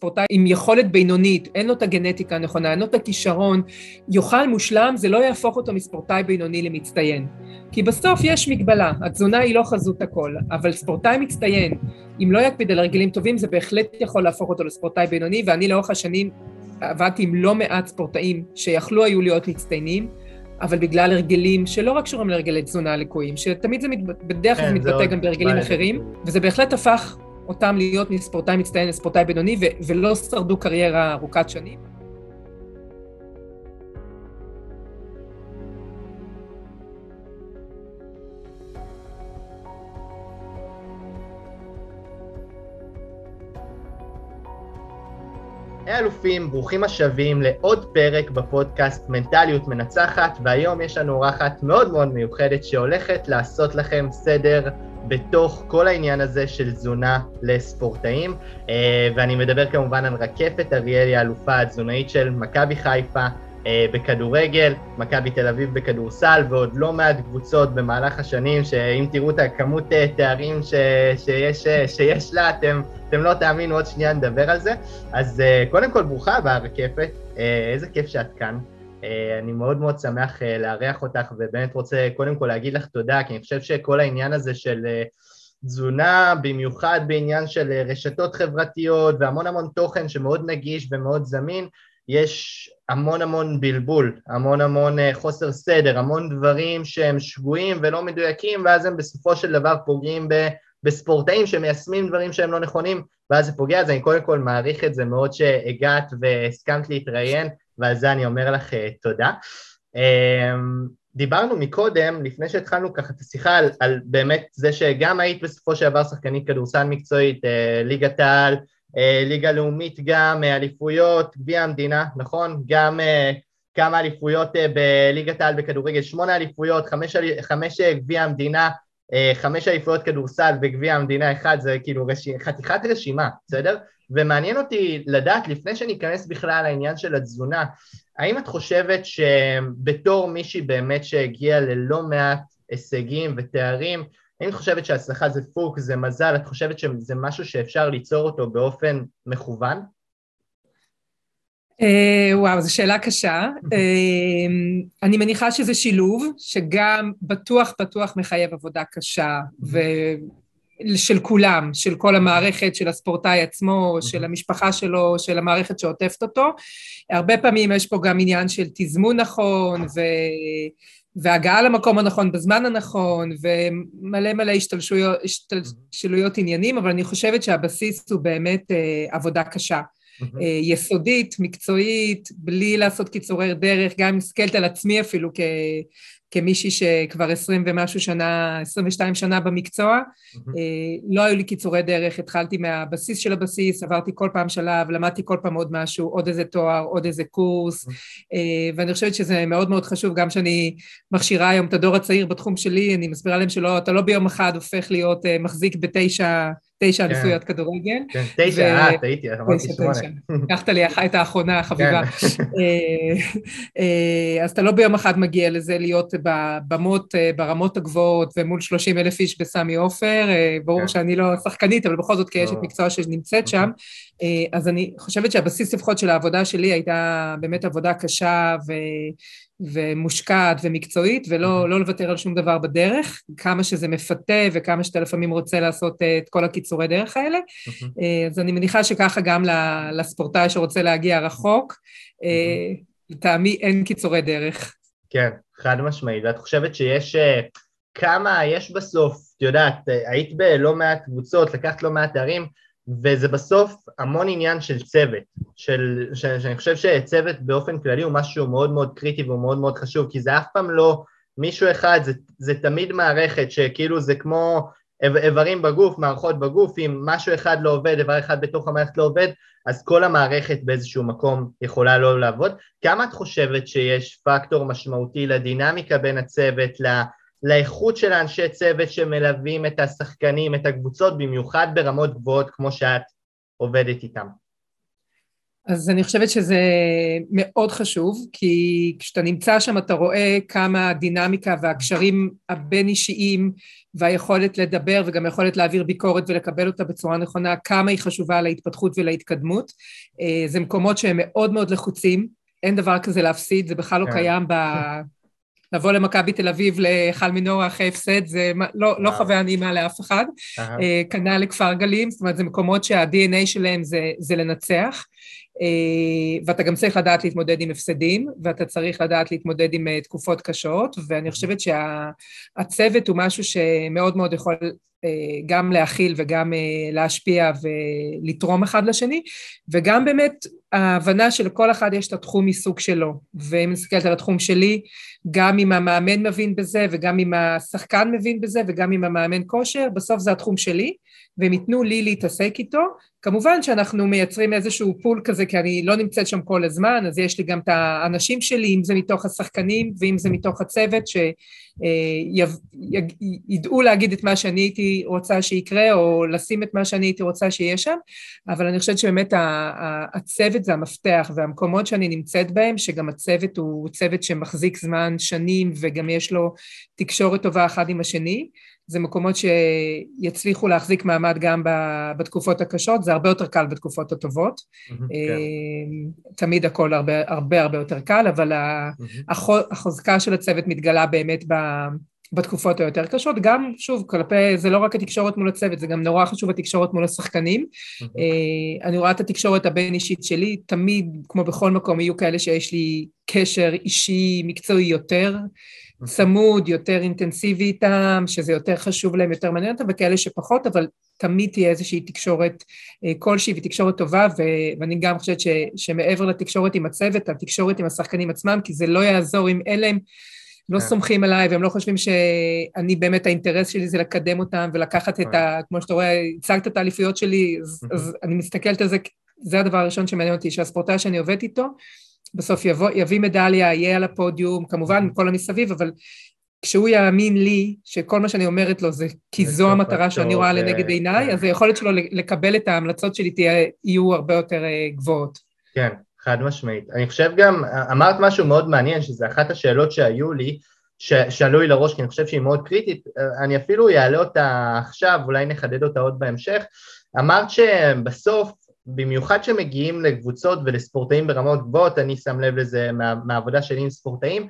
ספורטאי עם יכולת בינונית, אין לו את הגנטיקה הנכונה, אין לו את הכישרון, יאכל מושלם, זה לא יהפוך אותו מספורטאי בינוני למצטיין. כי בסוף יש מגבלה, התזונה היא לא חזות הכל, אבל ספורטאי מצטיין, אם לא יקפיד על הרגלים טובים, זה בהחלט יכול להפוך אותו לספורטאי בינוני, ואני לאורך השנים עבדתי עם לא מעט ספורטאים שיכלו היו להיות מצטיינים, אבל בגלל הרגלים שלא רק קשורים להרגלי תזונה לקויים, שתמיד זה, בדרך כלל כן, מתבטא גם בהרגלים אחרים, וזה בהחלט הפך אותם להיות מספורטאי מצטיין לספורטאי בינוני, ו- ולא שרדו קריירה ארוכת שנים. היי אלופים, ברוכים השבים לעוד פרק בפודקאסט מנטליות מנצחת, והיום יש לנו אורחת מאוד מאוד מיוחדת שהולכת לעשות לכם סדר בתוך כל העניין הזה של תזונה לספורטאים, אה, ואני מדבר כמובן על רקפת אריאלי, האלופה התזונאית של מכבי חיפה אה, בכדורגל, מכבי תל אביב בכדורסל, ועוד לא מעט קבוצות במהלך השנים, שאם תראו את הכמות אה, תארים ש, שיש, שיש לה, אתם, אתם לא תאמינו, עוד שנייה נדבר על זה. אז קודם כל, ברוכה הבאה, רקפת, איזה כיף שאת כאן. אה, אני מאוד מאוד שמח אה, לארח אותך ובאמת רוצה קודם כל להגיד לך תודה כי אני חושב שכל העניין הזה של אה, תזונה, במיוחד בעניין של רשתות חברתיות והמון המון תוכן שמאוד נגיש ומאוד זמין, יש המון המון בלבול, המון המון חוסר סדר, המון דברים שהם שגויים ולא מדויקים ואז הם בסופו של דבר פוגעים ב... בספורטאים שמיישמים דברים שהם לא נכונים ואז זה פוגע, אז אני קודם כל מעריך את זה מאוד שהגעת והסכמת להתראיין ועל זה אני אומר לך אה, תודה. אמ, דיברנו מקודם, לפני שהתחלנו ככה את השיחה, על, על באמת זה שגם היית בסופו של דבר שחקנית כדורסל מקצועית, אה, ליגת העל, אה, ליגה לאומית גם, אליפויות, גביע המדינה, נכון? גם כמה אליפויות בליגת העל בכדורגל, שמונה אליפויות, חמש, חמש גביע המדינה, חמש אליפויות כדורסל בגביע המדינה אחד, זה כאילו רש... חתיכת רשימה, בסדר? ומעניין אותי לדעת, לפני שניכנס בכלל לעניין של התזונה, האם את חושבת שבתור מישהי באמת שהגיעה ללא מעט הישגים ותארים, האם את חושבת שהצלחה זה פוק, זה מזל, את חושבת שזה משהו שאפשר ליצור אותו באופן מכוון? Uh, וואו, זו שאלה קשה. Uh, אני מניחה שזה שילוב, שגם בטוח בטוח מחייב עבודה קשה, ו... של כולם, של כל המערכת, של הספורטאי עצמו, של המשפחה שלו, של המערכת שעוטפת אותו. הרבה פעמים יש פה גם עניין של תזמון נכון, ו... והגעה למקום הנכון בזמן הנכון, ומלא מלא השתלשויות, השתלשלויות עניינים, אבל אני חושבת שהבסיס הוא באמת אה, עבודה קשה. Mm-hmm. יסודית, מקצועית, בלי לעשות קיצורי דרך, גם אם מסתכלת על עצמי אפילו כ... כמישהי שכבר עשרים ומשהו שנה, עשרים ושתיים שנה במקצוע, mm-hmm. לא היו לי קיצורי דרך, התחלתי מהבסיס של הבסיס, עברתי כל פעם שלב, למדתי כל פעם עוד משהו, עוד איזה תואר, עוד איזה קורס, mm-hmm. ואני חושבת שזה מאוד מאוד חשוב, גם שאני מכשירה היום את הדור הצעיר בתחום שלי, אני מסבירה להם שלא, אתה לא ביום אחד הופך להיות אה, מחזיק בתשע תשע כן. אליפויות כדורגל. כן, תשע, אה, טעיתי, אמרתי שמונה. לקחת לי את האחרונה החביבה. כן. אה, אה, אז אתה לא ביום אחד מגיע לזה להיות בבמות, ברמות הגבוהות ומול 30 אלף איש בסמי עופר, ברור שאני לא שחקנית, אבל בכל זאת כאשת לא. מקצוע שנמצאת שם. אז אני חושבת שהבסיס לפחות של העבודה שלי הייתה באמת עבודה קשה. ומושקעת ומקצועית, ולא לא לוותר על שום דבר בדרך, כמה שזה מפתה וכמה שאתה לפעמים רוצה לעשות אה, את כל הקיצורי דרך האלה. אה, אז אני מניחה שככה גם לספורטאי שרוצה להגיע רחוק, אה, לטעמי אין קיצורי דרך. כן, חד משמעית. ואת חושבת שיש... כמה יש בסוף, את יודעת, היית בלא מעט קבוצות, לקחת לא מעט תארים, וזה בסוף המון עניין של צוות, של, ש, שאני חושב שצוות באופן כללי הוא משהו מאוד מאוד קריטי והוא מאוד מאוד חשוב, כי זה אף פעם לא מישהו אחד, זה, זה תמיד מערכת שכאילו זה כמו איברים בגוף, מערכות בגוף, אם משהו אחד לא עובד, איבר אחד בתוך המערכת לא עובד, אז כל המערכת באיזשהו מקום יכולה לא לעבוד. כמה את חושבת שיש פקטור משמעותי לדינמיקה בין הצוות, לאיכות של האנשי צוות שמלווים את השחקנים, את הקבוצות, במיוחד ברמות גבוהות כמו שאת עובדת איתם. אז אני חושבת שזה מאוד חשוב, כי כשאתה נמצא שם אתה רואה כמה הדינמיקה והקשרים הבין-אישיים והיכולת לדבר וגם היכולת להעביר ביקורת ולקבל אותה בצורה נכונה, כמה היא חשובה להתפתחות ולהתקדמות. אה, זה מקומות שהם מאוד מאוד לחוצים, אין דבר כזה להפסיד, זה בכלל לא כן. קיים ב... לבוא למכבי תל אביב להיכל מנורה אחרי הפסד, זה לא, לא חוויה נעימה לאף אחד. אה, כנ"ל לכפר גלים, זאת אומרת, זה מקומות שה-DNA שלהם זה, זה לנצח. אה, ואתה גם צריך לדעת להתמודד עם הפסדים, ואתה צריך לדעת להתמודד עם אה, תקופות קשות, ואני חושבת שהצוות הוא משהו שמאוד מאוד יכול אה, גם להכיל וגם להשפיע ולתרום אחד לשני, וגם באמת ההבנה שלכל אחד יש את התחום עיסוק שלו, ואם נסתכלת על התחום שלי, גם אם המאמן מבין בזה, וגם אם השחקן מבין בזה, וגם אם המאמן כושר, בסוף זה התחום שלי, והם ייתנו לי להתעסק איתו. כמובן שאנחנו מייצרים איזשהו פול כזה, כי אני לא נמצאת שם כל הזמן, אז יש לי גם את האנשים שלי, אם זה מתוך השחקנים ואם זה מתוך הצוות, שידעו להגיד את מה שאני הייתי רוצה שיקרה, או לשים את מה שאני הייתי רוצה שיהיה שם, אבל אני חושבת שבאמת הצוות זה המפתח, והמקומות שאני נמצאת בהם, שגם הצוות הוא צוות שמחזיק זמן שנים, וגם יש לו תקשורת טובה אחד עם השני, זה מקומות שיצליחו להחזיק מעמד גם בתקופות הקשות, זה הרבה יותר קל בתקופות הטובות. Mm-hmm, תמיד הכל הרבה הרבה הרבה יותר קל, אבל. החוזקה של הצוות מתגלה באמת בתקופות היותר קשות, גם שוב כלפי, זה לא רק התקשורת מול הצוות, זה גם נורא חשוב התקשורת מול השחקנים. Mm-hmm. אני רואה את התקשורת הבין אישית שלי, תמיד כמו בכל מקום יהיו כאלה שיש לי קשר אישי מקצועי יותר, צמוד, יותר אינטנסיבי איתם, שזה יותר חשוב להם, יותר מעניין אותם, וכאלה שפחות, אבל תמיד תהיה איזושהי תקשורת אה, כלשהי ותקשורת טובה, ו- ואני גם חושבת ש- שמעבר לתקשורת עם הצוות, התקשורת עם השחקנים עצמם, כי זה לא יעזור אם אין להם, לא כן. סומכים עליי והם לא חושבים שאני באמת האינטרס שלי זה לקדם אותם ולקחת את ה... כמו שאתה רואה, הצגת את האליפויות שלי, אז, אז אני מסתכלת על זה, זה הדבר הראשון שמעניין אותי, שהספורטאי שאני עובדת איתו, בסוף יבוא, יביא מדליה, יהיה על הפודיום, כמובן עם כל המסביב, אבל כשהוא יאמין לי שכל מה שאני אומרת לו זה כי זו המטרה שאני רואה לנגד עיניי, אז היכולת שלו לקבל את ההמלצות שלי תהיה, יהיו הרבה יותר אה, גבוהות. כן, חד משמעית. אני חושב גם, אמרת משהו מאוד מעניין, שזה אחת השאלות שהיו לי, ששאלו לי לראש, כי אני חושב שהיא מאוד קריטית, אני אפילו אעלה אותה עכשיו, אולי נחדד אותה עוד בהמשך. אמרת שבסוף במיוחד שמגיעים לקבוצות ולספורטאים ברמות גבוהות, אני שם לב לזה מה, מהעבודה שלי עם ספורטאים,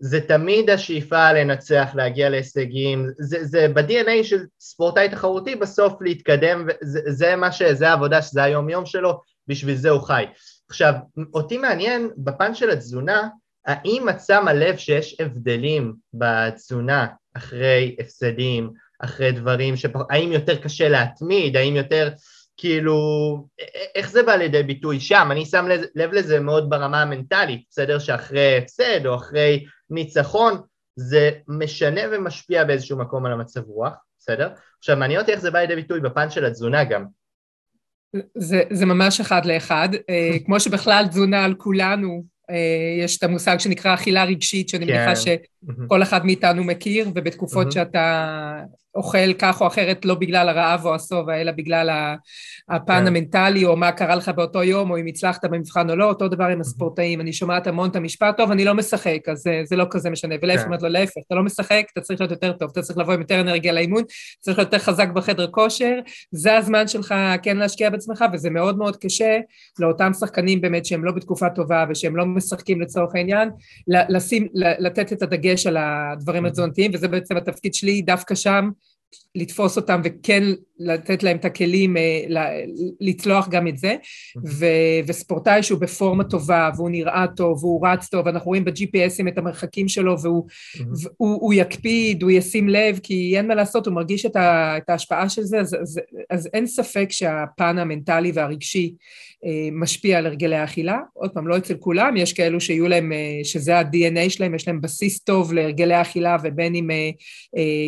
זה תמיד השאיפה לנצח, להגיע להישגים, זה, זה ב-DNA של ספורטאי תחרותי בסוף להתקדם, זה, זה מה ש... זה העבודה, שזה היום יום שלו, בשביל זה הוא חי. עכשיו, אותי מעניין בפן של התזונה, האם את שמה לב שיש הבדלים בתזונה אחרי הפסדים, אחרי דברים, שפ... האם יותר קשה להתמיד, האם יותר כאילו, איך זה בא לידי ביטוי שם? אני שם לב לזה מאוד ברמה המנטלית, בסדר? שאחרי הפסד או אחרי ניצחון, זה משנה ומשפיע באיזשהו מקום על המצב רוח, בסדר? עכשיו, מעניין אותי איך זה בא לידי ביטוי בפן של התזונה גם. זה, זה ממש אחד לאחד, אה, כמו שבכלל תזונה על כולנו, אה, יש את המושג שנקרא אכילה רגשית, שאני מניחה כן. שכל אחד מאיתנו מכיר, ובתקופות שאתה אוכל כך או אחרת לא בגלל הרעב או השובע, אלא בגלל הפן כן. המנטלי, או מה קרה לך באותו יום, או אם הצלחת במבחן או לא, אותו דבר עם הספורטאים. אני שומעת המון את המשפט, טוב, אני לא משחק, אז זה, זה לא כזה משנה. ולהפך, כן. אומרת לו, להפך, אתה לא משחק, אתה צריך להיות יותר טוב, אתה צריך לבוא עם יותר אנרגיה לאימון, צריך להיות יותר חזק בחדר כושר, זה הזמן שלך כן להשקיע בעצמך, וזה מאוד מאוד קשה לאותם שחקנים באמת שהם לא בתקופה טובה ושהם לא משחקים לצורך העניין, לשים, לתת את הדגש על הדברים התזונתיים, וזה בעצם התפקיד שלי דווקא שם, לתפוס אותם וכן לתת להם את הכלים אה, לצלוח גם את זה, ו, וספורטאי שהוא בפורמה טובה והוא נראה טוב והוא רץ טוב, אנחנו רואים ב-GPSים את המרחקים שלו והוא והוא, הוא יקפיד, הוא ישים לב, כי אין מה לעשות, הוא מרגיש את, ה, את ההשפעה של זה, אז, אז, אז אין ספק שהפן המנטלי והרגשי אה, משפיע על הרגלי האכילה, עוד פעם, לא אצל כולם, יש כאלו שיהיו להם, אה, שזה ה-DNA שלהם, יש להם בסיס טוב להרגלי האכילה, ובין אם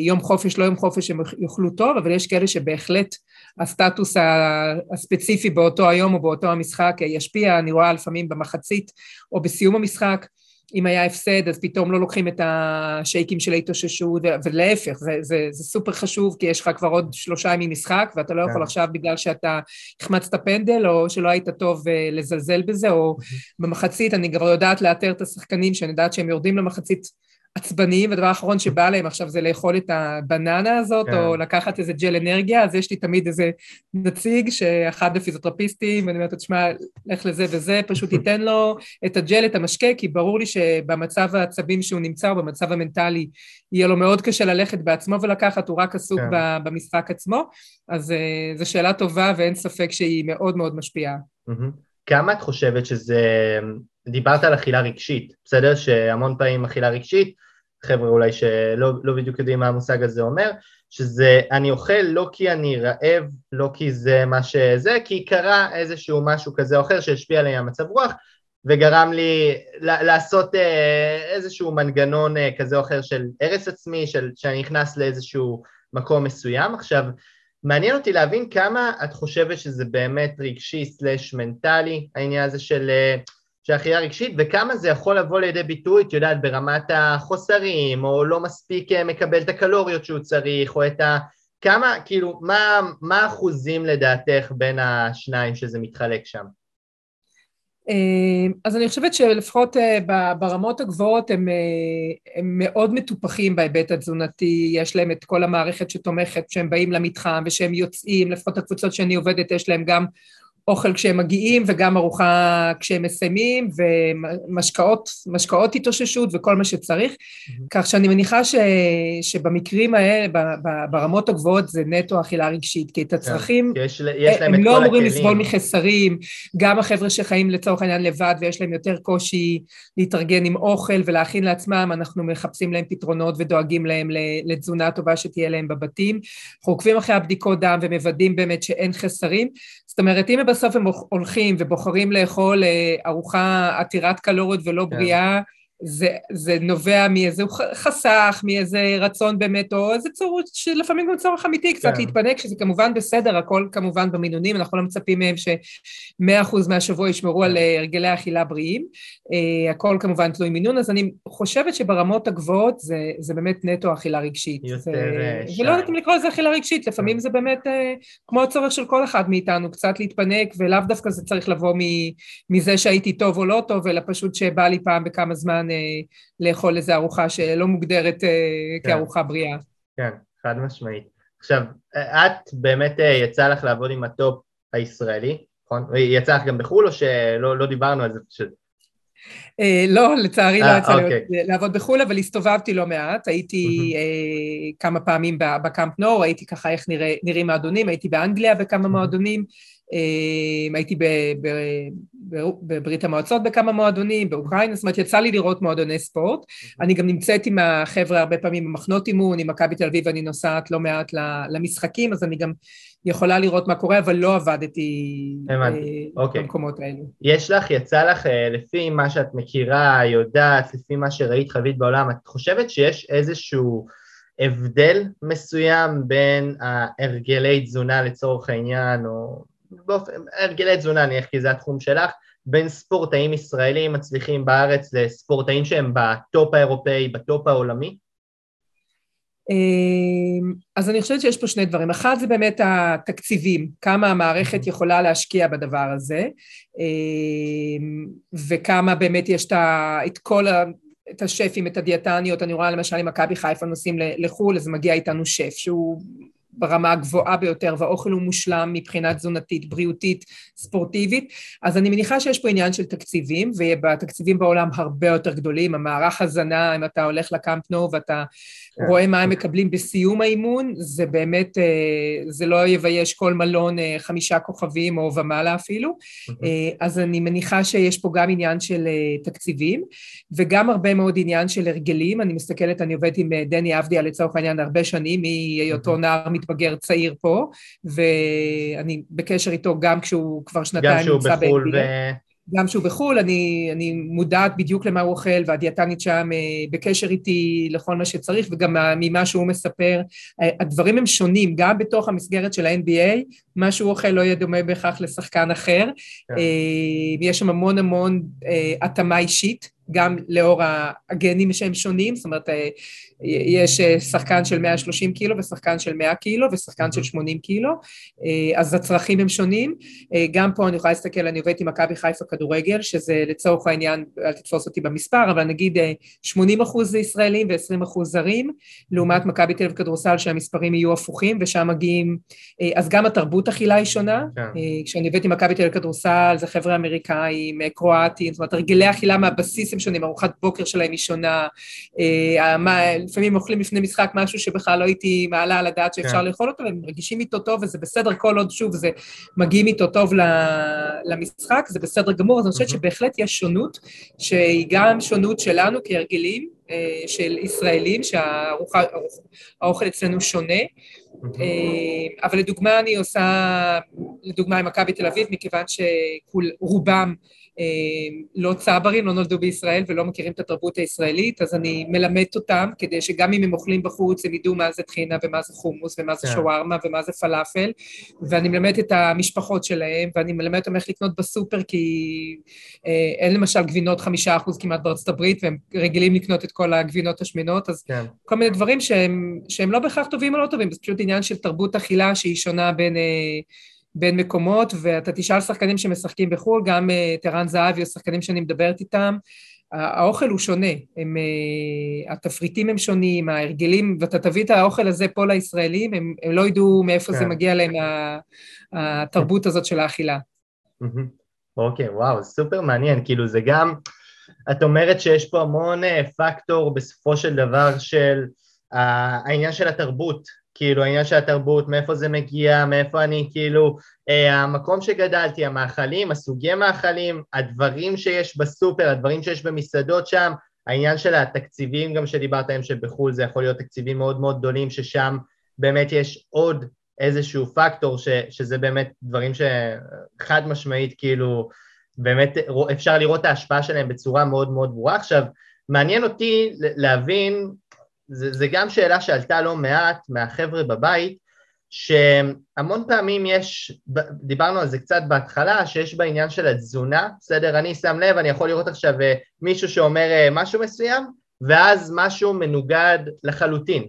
יום חופש, לא יום חופש, הם יאכלו טוב, אבל יש כאלה שב... בהחלט הסטטוס הספציפי באותו היום או באותו המשחק ישפיע, אני רואה לפעמים במחצית או בסיום המשחק, אם היה הפסד, אז פתאום לא לוקחים את השייקים של ההתאוששות, ולהפך, זה, זה, זה סופר חשוב, כי יש לך כבר עוד שלושה ימים משחק, ואתה לא יכול כן. עכשיו בגלל שאתה החמצת פנדל, או שלא היית טוב אה, לזלזל בזה, או במחצית, אני כבר יודעת לאתר את השחקנים, שאני יודעת שהם יורדים למחצית עצבניים, והדבר האחרון שבא להם עכשיו זה לאכול את הבננה הזאת, כן. או לקחת איזה ג'ל אנרגיה, אז יש לי תמיד איזה נציג שאחד הפיזיותרפיסטים, ואני אומרת, תשמע, לך לזה וזה, פשוט ייתן לו את הג'ל, את המשקה, כי ברור לי שבמצב העצבים שהוא נמצא, או במצב המנטלי, יהיה לו מאוד קשה ללכת בעצמו ולקחת, הוא רק עסוק כן. במשחק עצמו, אז uh, זו שאלה טובה, ואין ספק שהיא מאוד מאוד משפיעה. כמה את חושבת שזה... דיברת על אכילה רגשית, בסדר? שהמון פעמים אכילה רגשית, חבר'ה אולי שלא לא בדיוק יודעים מה המושג הזה אומר, שזה אני אוכל לא כי אני רעב, לא כי זה מה שזה, כי קרה איזשהו משהו כזה או אחר שהשפיע עליי המצב רוח וגרם לי לעשות אה, איזשהו מנגנון אה, כזה או אחר של הרס עצמי, של, שאני נכנס לאיזשהו מקום מסוים. עכשיו, מעניין אותי להבין כמה את חושבת שזה באמת רגשי סלש מנטלי, העניין הזה של אה, של אכילה רגשית, וכמה זה יכול לבוא לידי ביטוי, את יודעת, ברמת החוסרים, או לא מספיק אה, מקבל את הקלוריות שהוא צריך, או את ה... כמה, כאילו, מה, מה האחוזים לדעתך בין השניים שזה מתחלק שם? אה, אז אני חושבת שלפחות אה, ברמות הגבוהות הם, הם מאוד מטופחים בהיבט התזונתי, יש להם את כל המערכת שתומכת כשהם באים למתחם ושהם יוצאים, לפחות הקבוצות שאני עובדת יש להם גם אוכל כשהם מגיעים וגם ארוחה כשהם מסיימים ומשקאות, משקאות התאוששות וכל מה שצריך, mm-hmm. כך שאני מניחה ש, שבמקרים האלה, ברמות הגבוהות זה נטו אכילה רגשית, כי את כן, הצרכים, yeah, יש, יש הם לא אמורים לסבול מחסרים, גם החבר'ה שחיים לצורך העניין לבד ויש להם יותר קושי להתארגן עם אוכל ולהכין לעצמם, אנחנו מחפשים להם פתרונות ודואגים להם לתזונה טובה שתהיה להם בבתים, אנחנו עוקבים אחרי הבדיקות דם ומוודאים באמת שאין חסרים, זאת אומרת, אם בסוף הם הולכים ובוחרים לאכול אה, ארוחה עתירת קלוריות ולא כן. בריאה, זה, זה נובע מאיזה חסך, מאיזה רצון באמת, או איזה צורך, שלפעמים גם צורך אמיתי קצת כן. להתפנק, שזה כמובן בסדר, הכל כמובן במינונים, אנחנו לא מצפים מהם שמאה אחוז מהשבוע ישמרו על אה, הרגלי אכילה בריאים, uh, הכל כמובן תלוי מינון, אז אני חושבת שברמות הגבוהות זה, זה באמת נטו אכילה רגשית. יותר זה, שי. ולא יודעת אם לקרוא לזה אכילה רגשית, לפעמים כן. זה באמת uh, כמו הצורך של כל אחד מאיתנו, קצת להתפנק, ולאו דווקא זה צריך לבוא מזה שהייתי טוב או לא טוב, אלא פשוט שבא לי פעם בכמה זמן זמן אה, לאכול איזו ארוחה שלא מוגדרת אה, כן. כארוחה בריאה. כן, חד משמעית. עכשיו, את באמת אה, יצא לך לעבוד עם הטופ הישראלי, נכון? יצא לך גם בחו"ל או שלא לא דיברנו על זה פשוט? Uh, לא, לצערי לא יצא אוקיי. לעבוד בחו"ל, אבל הסתובבתי לא מעט, הייתי uh, כמה פעמים בקאמפ נור, ראיתי ככה איך נראה, נראים מועדונים, הייתי באנגליה בכמה מועדונים, הייתי בברית המועצות בכמה מועדונים, באוקראינה, זאת אומרת יצא לי לראות מועדוני ספורט. אני גם נמצאת עם החבר'ה הרבה פעמים במחנות אימון, עם מכבי תל אביב אני נוסעת לא מעט למשחקים, אז אני גם יכולה לראות מה קורה, אבל לא עבדתי אה, אוקיי. במקומות האלו. יש לך, יצא לך, אה, לפי מה שאת מכירה, יודעת, לפי מה שראית, חווית בעולם, את חושבת שיש איזשהו... הבדל מסוים בין ההרגלי תזונה לצורך העניין, או באופן, הרגלי תזונה נניח כי זה התחום שלך, בין ספורטאים ישראלים מצליחים בארץ לספורטאים שהם בטופ האירופאי, בטופ העולמי? אמ, אז אני חושבת שיש פה שני דברים. אחד זה באמת התקציבים, כמה המערכת יכולה להשקיע בדבר הזה, אמ, וכמה באמת יש את כל ה... את השפים, את הדיאטניות, אני רואה למשל אם מכבי חיפה נוסעים לחו"ל, אז מגיע איתנו שף שהוא ברמה הגבוהה ביותר והאוכל הוא מושלם מבחינה תזונתית, בריאותית, ספורטיבית, אז אני מניחה שיש פה עניין של תקציבים, ובתקציבים בעולם הרבה יותר גדולים, המערך הזנה, אם אתה הולך לקאמפ נו ואתה. רואה מה הם מקבלים בסיום האימון, זה באמת, אה, זה לא יבייש כל מלון אה, חמישה כוכבים או ומעלה אפילו, אה, אז אני מניחה שיש פה גם עניין של תקציבים, וגם הרבה מאוד עניין של הרגלים, אני מסתכלת, אני עובדת עם דני אבדיה לצורך העניין הרבה שנים, מהיותו נער מתבגר צעיר פה, ואני בקשר איתו גם כשהוא כבר שנתיים נמצא בחו"ל ו... גם שהוא בחו"ל, אני, אני מודעת בדיוק למה הוא אוכל, והדיאטנית שם אה, בקשר איתי לכל מה שצריך, וגם ממה שהוא מספר. אה, הדברים הם שונים, גם בתוך המסגרת של ה-NBA, מה שהוא אוכל לא יהיה דומה בהכרח לשחקן אחר. כן. אה, יש שם המון המון התאמה אישית. גם לאור הגנים שהם שונים, זאת אומרת, יש שחקן של 130 קילו ושחקן של 100 קילו ושחקן של 80 קילו, אז הצרכים הם שונים. גם פה אני יכולה להסתכל, אני עובדת עם מכבי חיפה כדורגל, שזה לצורך העניין, אל תתפוס אותי במספר, אבל נגיד 80 אחוז זה ישראלים ו-20 אחוז זרים, לעומת מכבי תל אביב כדורסל שהמספרים יהיו הפוכים, ושם מגיעים, אז גם התרבות אכילה היא שונה. כן. כשאני עובדת עם מכבי תל אביב כדורסל, זה חבר'ה אמריקאים, קרואטים, זאת אומרת, הרגלי אכילה מהבסיס הם שונים, ארוחת בוקר שלהם היא שונה, לפעמים אוכלים לפני משחק משהו שבכלל לא הייתי מעלה על הדעת שאפשר כן. לאכול אותו, והם מרגישים איתו טוב, וזה בסדר, כל עוד שוב זה מגיעים איתו טוב למשחק, זה בסדר גמור, אז אני חושבת שבהחלט יש שונות, שהיא גם שונות שלנו כהרגלים, אה, של ישראלים, שהאוכל אצלנו שונה, אה, אבל לדוגמה אני עושה, לדוגמה עם מכבי תל אביב, מכיוון שרובם לא צברים, לא נולדו בישראל ולא מכירים את התרבות הישראלית, אז אני מלמדת אותם כדי שגם אם הם אוכלים בחוץ, הם ידעו מה זה טחינה ומה זה חומוס ומה זה כן. שווארמה ומה זה פלאפל, ואני מלמדת את המשפחות שלהם, ואני מלמדת אותם איך לקנות בסופר, כי אה, אין למשל גבינות חמישה אחוז כמעט בארצות הברית, והם רגילים לקנות את כל הגבינות השמנות, אז כן. כל מיני דברים שהם, שהם לא בהכרח טובים או לא טובים, זה פשוט עניין של תרבות אכילה שהיא שונה בין... אה, בין מקומות, ואתה תשאל שחקנים שמשחקים בחו"ל, גם טרן זהבי או שחקנים שאני מדברת איתם, האוכל הוא שונה, הם, uh, התפריטים הם שונים, ההרגלים, ואתה תביא את האוכל הזה פה לישראלים, הם, הם לא ידעו מאיפה כן. זה מגיע להם, התרבות הזאת של האכילה. אוקיי, okay, וואו, סופר מעניין, כאילו זה גם, את אומרת שיש פה המון אה, פקטור בסופו של דבר של העניין של התרבות, כאילו העניין של התרבות, מאיפה זה מגיע, מאיפה אני, כאילו, אה, המקום שגדלתי, המאכלים, הסוגי מאכלים, הדברים שיש בסופר, הדברים שיש במסעדות שם, העניין של התקציבים גם שדיברת עליהם שבחו"ל זה יכול להיות תקציבים מאוד מאוד גדולים, ששם באמת יש עוד איזשהו פקטור, ש, שזה באמת דברים שחד משמעית כאילו, באמת אפשר לראות את ההשפעה שלהם בצורה מאוד מאוד ברורה. עכשיו, מעניין אותי להבין זה, זה גם שאלה שעלתה לא מעט מהחבר'ה בבית, שהמון פעמים יש, דיברנו על זה קצת בהתחלה, שיש בעניין של התזונה, בסדר? אני שם לב, אני יכול לראות עכשיו אה, מישהו שאומר אה, משהו מסוים, ואז משהו מנוגד לחלוטין.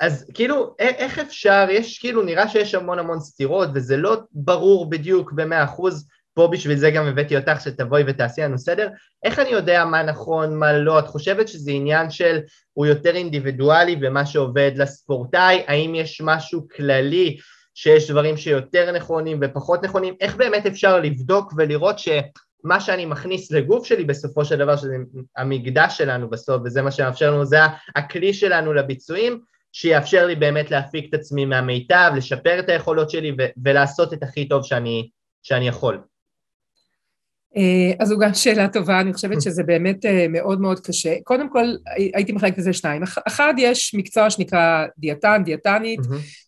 אז כאילו, איך אפשר, יש כאילו, נראה שיש המון המון סתירות, וזה לא ברור בדיוק במאה אחוז, פה בשביל זה גם הבאתי אותך שתבואי ותעשי לנו סדר. איך אני יודע מה נכון, מה לא? את חושבת שזה עניין של הוא יותר אינדיבידואלי ומה שעובד לספורטאי? האם יש משהו כללי שיש דברים שיותר נכונים ופחות נכונים? איך באמת אפשר לבדוק ולראות שמה שאני מכניס לגוף שלי בסופו של דבר, שזה המקדש שלנו בסוף, וזה מה שמאפשר לנו, זה הכלי שלנו לביצועים, שיאפשר לי באמת להפיק את עצמי מהמיטב, לשפר את היכולות שלי ולעשות את הכי טוב שאני, שאני יכול. אה, אז זו גם שאלה טובה, אני חושבת שזה באמת אה, מאוד מאוד קשה. קודם כל, הייתי מחלקת לזה שניים. אחד, יש מקצוע שנקרא דיאטן, דיאטנית,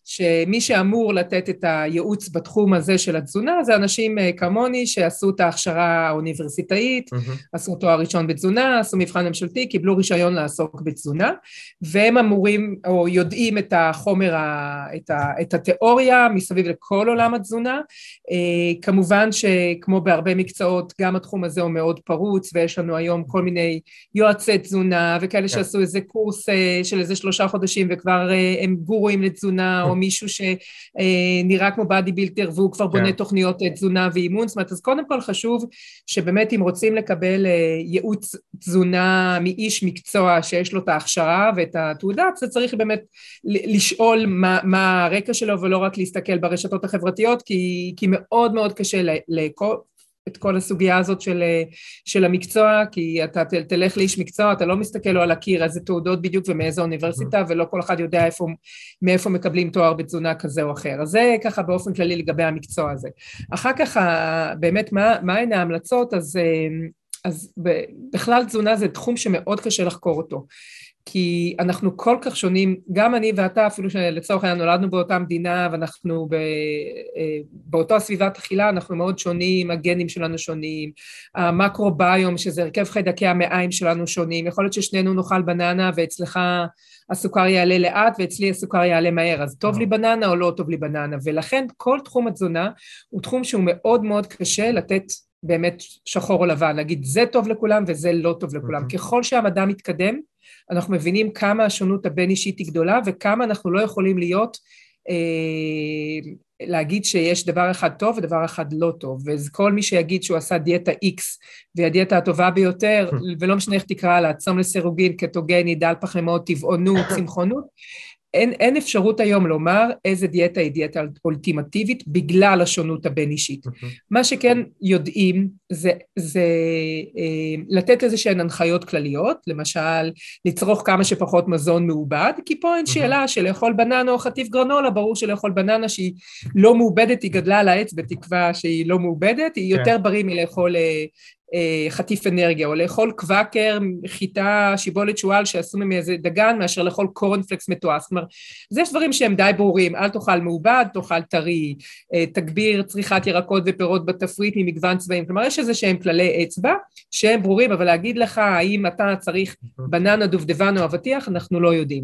שמי שאמור לתת את הייעוץ בתחום הזה של התזונה, זה אנשים אה, כמוני שעשו את ההכשרה האוניברסיטאית, עשו תואר ראשון בתזונה, עשו מבחן ממשלתי, קיבלו רישיון לעסוק בתזונה, והם אמורים, או יודעים את החומר, את, ה, את התיאוריה מסביב לכל עולם התזונה. כמובן שכמו בהרבה מקצועות, גם התחום הזה הוא מאוד פרוץ, ויש לנו היום כל מיני יועצי תזונה, וכאלה כן. שעשו איזה קורס אה, של איזה שלושה חודשים, וכבר אה, הם גורואים לתזונה, או כן. מישהו שנראה אה, כמו באדי בילטר, והוא כבר בונה כן. תוכניות תזונה ואימון, זאת אומרת, אז קודם כל חשוב שבאמת אם רוצים לקבל ייעוץ תזונה מאיש מקצוע שיש לו את ההכשרה ואת התעודה, זה צריך באמת לשאול מה, מה הרקע שלו, ולא רק להסתכל ברשתות החברתיות, כי, כי מאוד מאוד קשה לכל... את כל הסוגיה הזאת של, של המקצוע, כי אתה תלך לאיש מקצוע, אתה לא מסתכל לו על הקיר איזה תעודות בדיוק ומאיזה אוניברסיטה, ולא כל אחד יודע איפה, מאיפה מקבלים תואר בתזונה כזה או אחר. אז זה ככה באופן כללי לגבי המקצוע הזה. אחר כך, באמת, מה, מה הן ההמלצות? אז, אז בכלל תזונה זה תחום שמאוד קשה לחקור אותו. כי אנחנו כל כך שונים, גם אני ואתה, אפילו שלצורך העניין נולדנו באותה מדינה ואנחנו ב, אה, באותו סביבת אכילה, אנחנו מאוד שונים, הגנים שלנו שונים, המקרוביום, שזה הרכב חיידקי המעיים שלנו שונים, יכול להיות ששנינו נאכל בננה ואצלך הסוכר יעלה לאט ואצלי הסוכר יעלה מהר, אז טוב לי בננה או לא טוב לי בננה, ולכן כל תחום התזונה הוא תחום שהוא מאוד מאוד קשה לתת באמת שחור או לבן, להגיד זה טוב לכולם וזה לא טוב לכולם. Mm-hmm. ככל שהמדע מתקדם, אנחנו מבינים כמה השונות הבין-אישית היא גדולה וכמה אנחנו לא יכולים להיות אה, להגיד שיש דבר אחד טוב ודבר אחד לא טוב, וכל מי שיגיד שהוא עשה דיאטה X והיא הדיאטה הטובה ביותר, ולא משנה איך תקרא לה, צום לסירוגין, קטוגני, דל פחמימות, טבעונות, צמחונות, אין, אין אפשרות היום לומר איזה דיאטה היא דיאטה אולטימטיבית בגלל השונות הבין-אישית. Mm-hmm. מה שכן יודעים זה, זה אה, לתת איזה שהן הנחיות כלליות, למשל לצרוך כמה שפחות מזון מעובד, כי פה אין mm-hmm. שאלה של לאכול בננה או חטיף גרנולה, ברור שלאכול בננה שהיא לא מעובדת, היא גדלה על העץ בתקווה שהיא לא מעובדת, היא כן. יותר בריא מלאכול אה, חטיף אנרגיה, או לאכול קוואקר, חיטה, שיבולת שועל שעשו מאיזה דגן, מאשר לאכול קורנפלקס מתועש. זאת אומרת, אז יש דברים שהם די ברורים, אל תאכל מעובד, תאכל טרי, אה, תגביר צריכת ירקות ופירות בתפריט ממגוון צבעים. כלומר, יש איזה שהם כללי אצבע שהם ברורים, אבל להגיד לך האם אתה צריך בננה, דובדבן או אבטיח, אנחנו לא יודעים.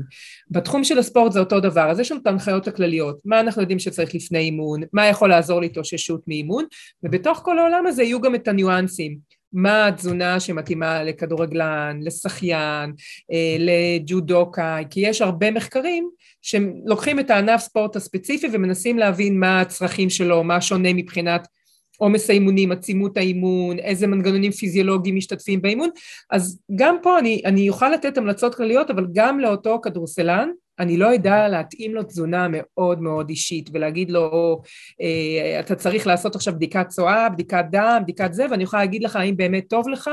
בתחום של הספורט זה אותו דבר, אז יש לנו את ההנחיות הכלליות, מה אנחנו יודעים שצריך לפני אימון, מה יכול לעזור להתאוששות מאימון, ובתוך כל העולם הזה יהיו גם את הניואנסים. מה התזונה שמתאימה לכדורגלן, לשחיין, אה, לג'ודוקאי, כי יש הרבה מחקרים שלוקחים את הענף ספורט הספציפי ומנסים להבין מה הצרכים שלו, מה שונה מבחינת עומס האימונים, עצימות האימון, איזה מנגנונים פיזיולוגיים משתתפים באימון, אז גם פה אני, אני אוכל לתת המלצות כלליות, אבל גם לאותו כדורסלן, אני לא אדע להתאים לו תזונה מאוד מאוד אישית ולהגיד לו, אה, אתה צריך לעשות עכשיו בדיקת צואה, בדיקת דם, בדיקת זה, ואני יכולה להגיד לך האם באמת טוב לך,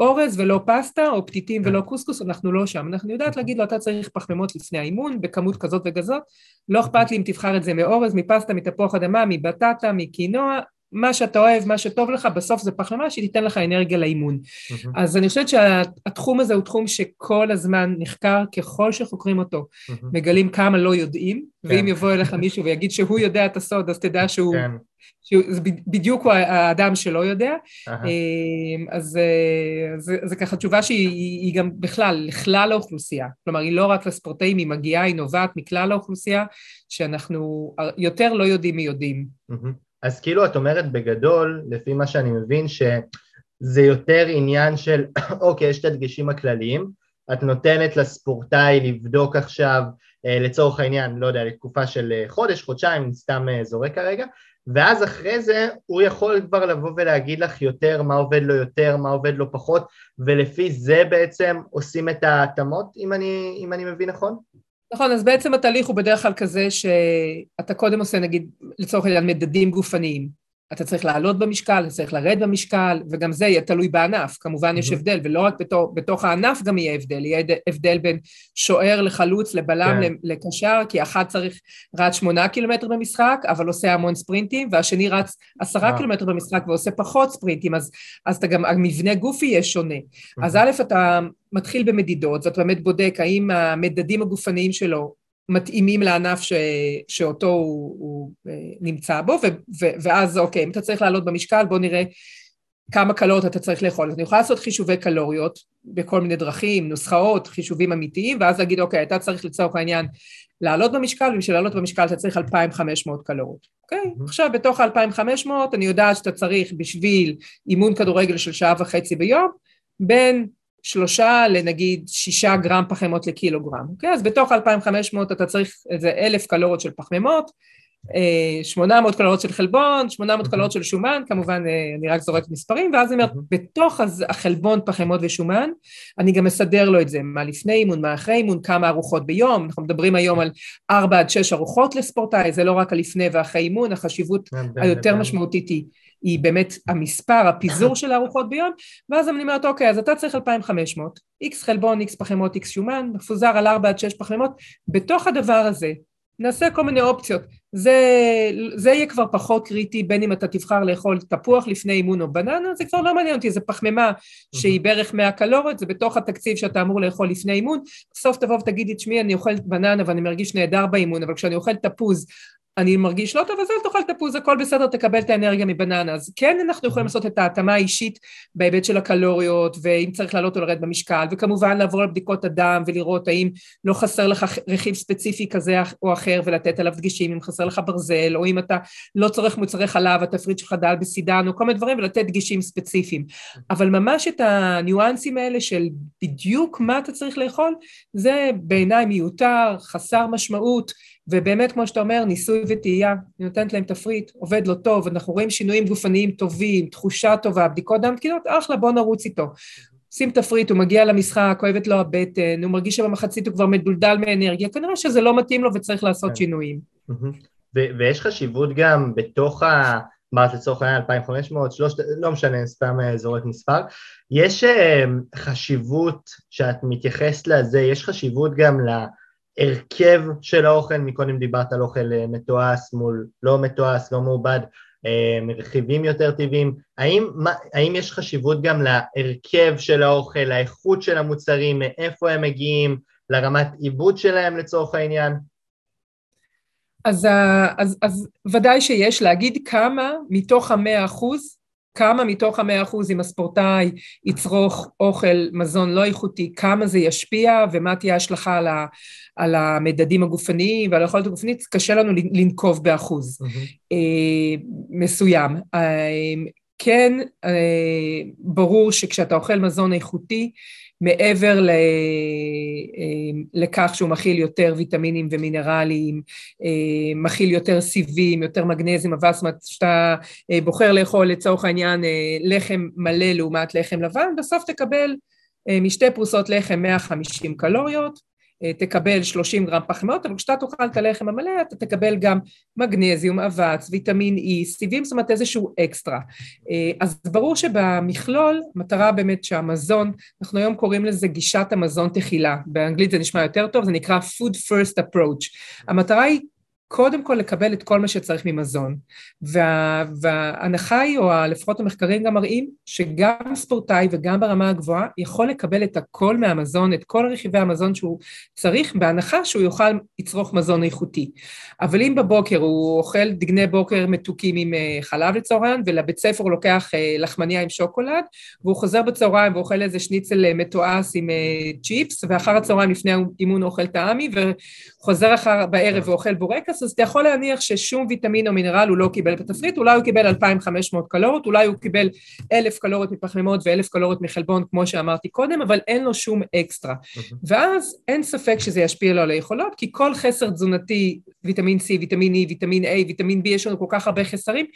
אורז ולא פסטה, או פתיתים ולא קוסקוס, אנחנו לא שם. אנחנו יודעת להגיד לו, אתה צריך פחמימות לפני האימון, בכמות כזאת וכזאת, לא אכפת לי אם תבחר את זה מאורז, מפסטה, מתפוח אדמה, מבטטה, מקינוע, מה שאתה אוהב, מה שטוב לך, בסוף זה פחמימה שתיתן לך אנרגיה לאימון. Mm-hmm. אז אני חושבת שהתחום הזה הוא תחום שכל הזמן נחקר, ככל שחוקרים אותו, mm-hmm. מגלים כמה לא יודעים, כן. ואם יבוא אליך מישהו ויגיד שהוא יודע את הסוד, אז תדע שהוא... כן. שזה בדיוק האדם שלא יודע, uh-huh. אז זה, זה ככה תשובה שהיא גם בכלל, לכלל האוכלוסייה, כלומר היא לא רק לספורטאים, היא מגיעה, היא נובעת מכלל האוכלוסייה, שאנחנו יותר לא יודעים מי יודעים. Uh-huh. אז כאילו את אומרת בגדול, לפי מה שאני מבין, שזה יותר עניין של, אוקיי, יש את הדגשים הכלליים, את נותנת לספורטאי לבדוק עכשיו, אה, לצורך העניין, לא יודע, לתקופה של אה, חודש, חודשיים, סתם אה, זורק כרגע, ואז אחרי זה הוא יכול כבר לבוא ולהגיד לך יותר מה עובד לו יותר, מה עובד לו פחות, ולפי זה בעצם עושים את ההתאמות, אם אני, אם אני מבין נכון? נכון, אז בעצם התהליך הוא בדרך כלל כזה שאתה קודם עושה נגיד לצורך העניין מדדים גופניים. אתה צריך לעלות במשקל, אתה צריך לרד במשקל, וגם זה יהיה תלוי בענף, כמובן יש הבדל, ולא רק בתוך, בתוך הענף גם יהיה הבדל, יהיה הבדל בין שוער לחלוץ, לבלם, כן. לקשר, כי אחד צריך רץ שמונה קילומטר במשחק, אבל עושה המון ספרינטים, והשני רץ עשרה אה. קילומטר במשחק ועושה פחות ספרינטים, אז, אז אתה גם, המבנה גוף יהיה שונה. אז א', אתה מתחיל במדידות, ואתה באמת בודק האם המדדים הגופניים שלו מתאימים לענף ש, שאותו הוא, הוא אה, נמצא בו, ו, ו, ואז אוקיי, אם אתה צריך לעלות במשקל, בוא נראה כמה קלוריות אתה צריך לאכול. אז אני יכולה לעשות חישובי קלוריות בכל מיני דרכים, נוסחאות, חישובים אמיתיים, ואז להגיד, אוקיי, אתה צריך לצורך העניין לעלות במשקל, ובשביל לעלות במשקל אתה צריך 2,500 קלוריות. אוקיי? Mm-hmm. עכשיו, בתוך ה-2,500 אני יודעת שאתה צריך בשביל אימון כדורגל של שעה וחצי ביום, בין שלושה לנגיד שישה גרם פחמימות לקילוגרם, אוקיי? אז בתוך 2,500 אתה צריך איזה אלף קלוריות של פחמימות, 800 אה, קלוריות של חלבון, 800 קלוריות של שומן, כמובן אה, אני רק זורקת מספרים, ואז אני אומרת, בתוך החלבון, פחמימות ושומן, אני גם מסדר לו את זה, מה לפני אימון, מה אחרי אימון, כמה ארוחות ביום, אנחנו מדברים היום על 4 עד 6 ארוחות לספורטאי, זה לא רק על לפני ואחרי אימון, החשיבות כן, היותר משמעותית היא היא באמת המספר, הפיזור של הארוחות ביום, ואז אני אומרת, אוקיי, אז אתה צריך 2,500, איקס חלבון, איקס פחמימות, איקס שומן, מפוזר על 4 עד 6 פחמימות, בתוך הדבר הזה נעשה כל מיני אופציות. זה, זה יהיה כבר פחות קריטי, בין אם אתה תבחר לאכול תפוח לפני אימון או בננה, זה כבר לא מעניין אותי, זה פחמימה שהיא בערך 100 קלוריות, זה בתוך התקציב שאתה אמור לאכול לפני אימון, בסוף תבוא ותגידי, תשמעי, אני אוכלת בננה ואני מרגיש נהדר באימון, אבל כשאני אוכל תפוז אני מרגיש לא טוב, אז אל תאכל תפוז, הכל בסדר, תקבל את האנרגיה מבננה. אז כן, אנחנו יכולים לעשות את ההתאמה האישית בהיבט של הקלוריות, ואם צריך לעלות או לרדת במשקל, וכמובן לעבור על בדיקות הדם ולראות האם לא חסר לך רכיב ספציפי כזה או אחר ולתת עליו דגשים, אם חסר לך ברזל, או אם אתה לא צורך מוצרי חלב, התפריט שלך דל בסידן, או כל מיני דברים, ולתת דגשים ספציפיים. אבל ממש את הניואנסים האלה של בדיוק מה אתה צריך לאכול, זה בעיניי מיותר, חסר משמעות, ובאמת, כמו שאתה אומר, ניסוי וטעייה, אני נותנת להם תפריט, עובד לא טוב, אנחנו רואים שינויים גופניים טובים, תחושה טובה, בדיקות דם תקינות, אחלה, בוא נרוץ איתו. שים תפריט, הוא מגיע למשחק, כואבת לו הבטן, הוא מרגיש שבמחצית הוא כבר מדולדל מאנרגיה, כנראה שזה לא מתאים לו וצריך לעשות כן. שינויים. ויש חשיבות גם בתוך ה... אמרת לצורך העניין 2,500, שלושת, לא משנה, סתם אה, זורק מספר. יש אה, חשיבות שאת מתייחסת לזה, יש חשיבות גם להרכב של האוכל, מקודם דיברת על אוכל אה, מתועש מול לא מתועש, לא מעובד, רכיבים יותר טבעיים, האם, מה, האם יש חשיבות גם להרכב של האוכל, לאיכות של המוצרים, מאיפה הם מגיעים, לרמת עיבוד שלהם לצורך העניין? אז, אז, אז ודאי שיש להגיד כמה מתוך המאה אחוז, כמה מתוך המאה אחוז אם הספורטאי יצרוך אוכל, מזון לא איכותי, כמה זה ישפיע ומה תהיה ההשלכה על, ה, על המדדים הגופניים ועל היכולת הגופנית, קשה לנו לנקוב באחוז mm-hmm. מסוים. אה, כן, אה, ברור שכשאתה אוכל מזון איכותי, מעבר ל... אה, לכך שהוא מכיל יותר ויטמינים ומינרלים, אה, מכיל יותר סיבים, יותר מגנזים, אבל זאת אומרת, כשאתה אה, בוחר לאכול לצורך העניין לחם מלא לעומת לחם לבן, בסוף תקבל משתי פרוסות לחם 150 קלוריות, תקבל 30 גרם פחמיות, אבל כשאתה תאכל את הלחם המלא אתה תקבל גם מגנזיום, אבץ, ויטמין E, סיבים, זאת אומרת איזשהו אקסטרה. אה, אז ברור שבמכלול, מטרה באמת שהמזון, אנחנו היום קוראים לזה גישת המזון תחילה, באנגלית זה נשמע יותר טוב, זה נקרא food first approach. המטרה היא קודם כל לקבל את כל מה שצריך ממזון. וה, וההנחה היא, או לפחות המחקרים גם מראים, שגם ספורטאי וגם ברמה הגבוהה יכול לקבל את הכל מהמזון, את כל רכיבי המזון שהוא צריך, בהנחה שהוא יוכל לצרוך מזון איכותי. אבל אם בבוקר הוא אוכל דגני בוקר מתוקים עם אה, חלב לצהריים, ולבית ספר הוא לוקח אה, לחמניה עם שוקולד, והוא חוזר בצהריים ואוכל איזה שניצל אה, מתועש עם צ'יפס, ואחר הצהריים לפני האימון הוא אוכל טעמי, וחוזר אחר בערב ואוכל בורקס, אז אתה יכול להניח ששום ויטמין או מינרל הוא לא קיבל בתפריט, אולי הוא קיבל 2,500 קלוריות, אולי הוא קיבל 1,000 קלוריות מפחמימות ו-1,000 קלוריות מחלבון, כמו שאמרתי קודם, אבל אין לו שום אקסטרה. ואז אין ספק שזה ישפיע לו על היכולות, כי כל חסר תזונתי, ויטמין C, ויטמין E, ויטמין A, ויטמין B, יש לנו כל כך הרבה חסרים,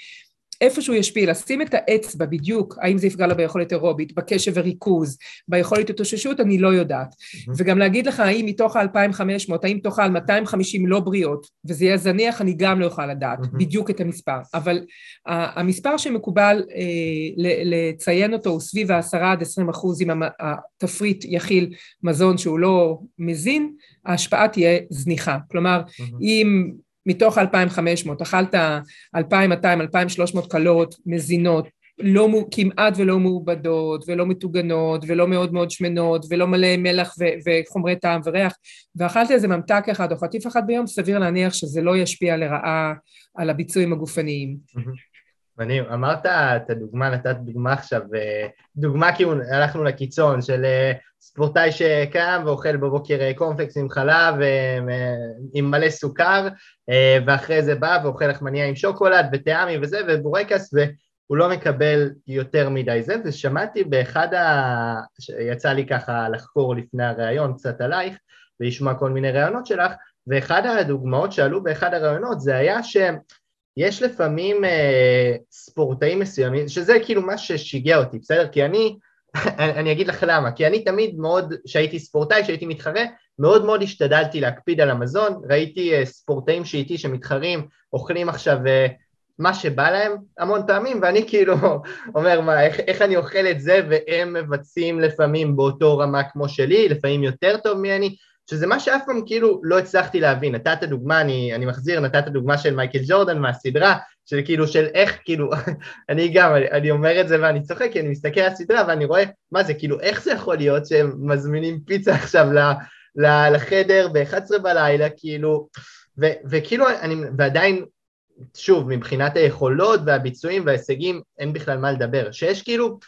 איפה שהוא ישפיע, לשים את האצבע בדיוק, האם זה יפגע לה ביכולת אירובית, בקשב וריכוז, ביכולת התאוששות, אני לא יודעת. Mm-hmm. וגם להגיד לך האם מתוך ה-2500, האם תאכל 250 לא בריאות, וזה יהיה זניח, אני גם לא אוכל לדעת mm-hmm. בדיוק את המספר. אבל uh, המספר שמקובל uh, לציין אותו הוא סביב ה-10 עד 20 אחוז, אם התפריט יכיל מזון שהוא לא מזין, ההשפעה תהיה זניחה. כלומר, mm-hmm. אם מתוך 2,500, אכלת 2,200, 2,300 קלוריות מזינות, לא, כמעט ולא מעובדות, ולא מטוגנות, ולא מאוד מאוד שמנות, ולא מלא מלח ו- וחומרי טעם וריח, ואכלת איזה ממתק אחד או חטיף אחד ביום, סביר להניח שזה לא ישפיע לרעה על הביצועים הגופניים. מדהים, אמרת את הדוגמה, נתת דוגמה עכשיו, אה, דוגמה כאילו הלכנו לקיצון של אה, ספורטאי שקם ואוכל בבוקר אה, קורנפלקס עם חלב עם מלא סוכר ואחרי זה בא ואוכל לחמניה עם שוקולד וטעמי וזה ובורקס והוא לא מקבל יותר מדי. זה ושמעתי באחד ה... יצא לי ככה לחקור לפני הראיון קצת עלייך ולשמוע כל מיני ראיונות שלך ואחד הדוגמאות שעלו באחד הראיונות זה היה שהם יש לפעמים אה, ספורטאים מסוימים, שזה כאילו מה ששיגע אותי, בסדר? כי אני, אני אגיד לך למה, כי אני תמיד מאוד, כשהייתי ספורטאי, כשהייתי מתחרה, מאוד מאוד השתדלתי להקפיד על המזון, ראיתי אה, ספורטאים שאיתי שמתחרים, אוכלים עכשיו אה, מה שבא להם המון פעמים, ואני כאילו אומר, מה, איך, איך אני אוכל את זה, והם מבצעים לפעמים באותו רמה כמו שלי, לפעמים יותר טוב ממני, שזה מה שאף פעם כאילו לא הצלחתי להבין. נתת דוגמה, אני, אני מחזיר, נתת דוגמה של מייקל ג'ורדן מהסדרה, של כאילו, של איך, כאילו, אני גם, אני, אני אומר את זה ואני צוחק, כי אני מסתכל על הסדרה ואני רואה, מה זה, כאילו, איך זה יכול להיות שהם מזמינים פיצה עכשיו ל, ל, לחדר ב-11 בלילה, כאילו, ו- וכאילו, אני, ועדיין, שוב, מבחינת היכולות והביצועים וההישגים, אין בכלל מה לדבר. שיש כאילו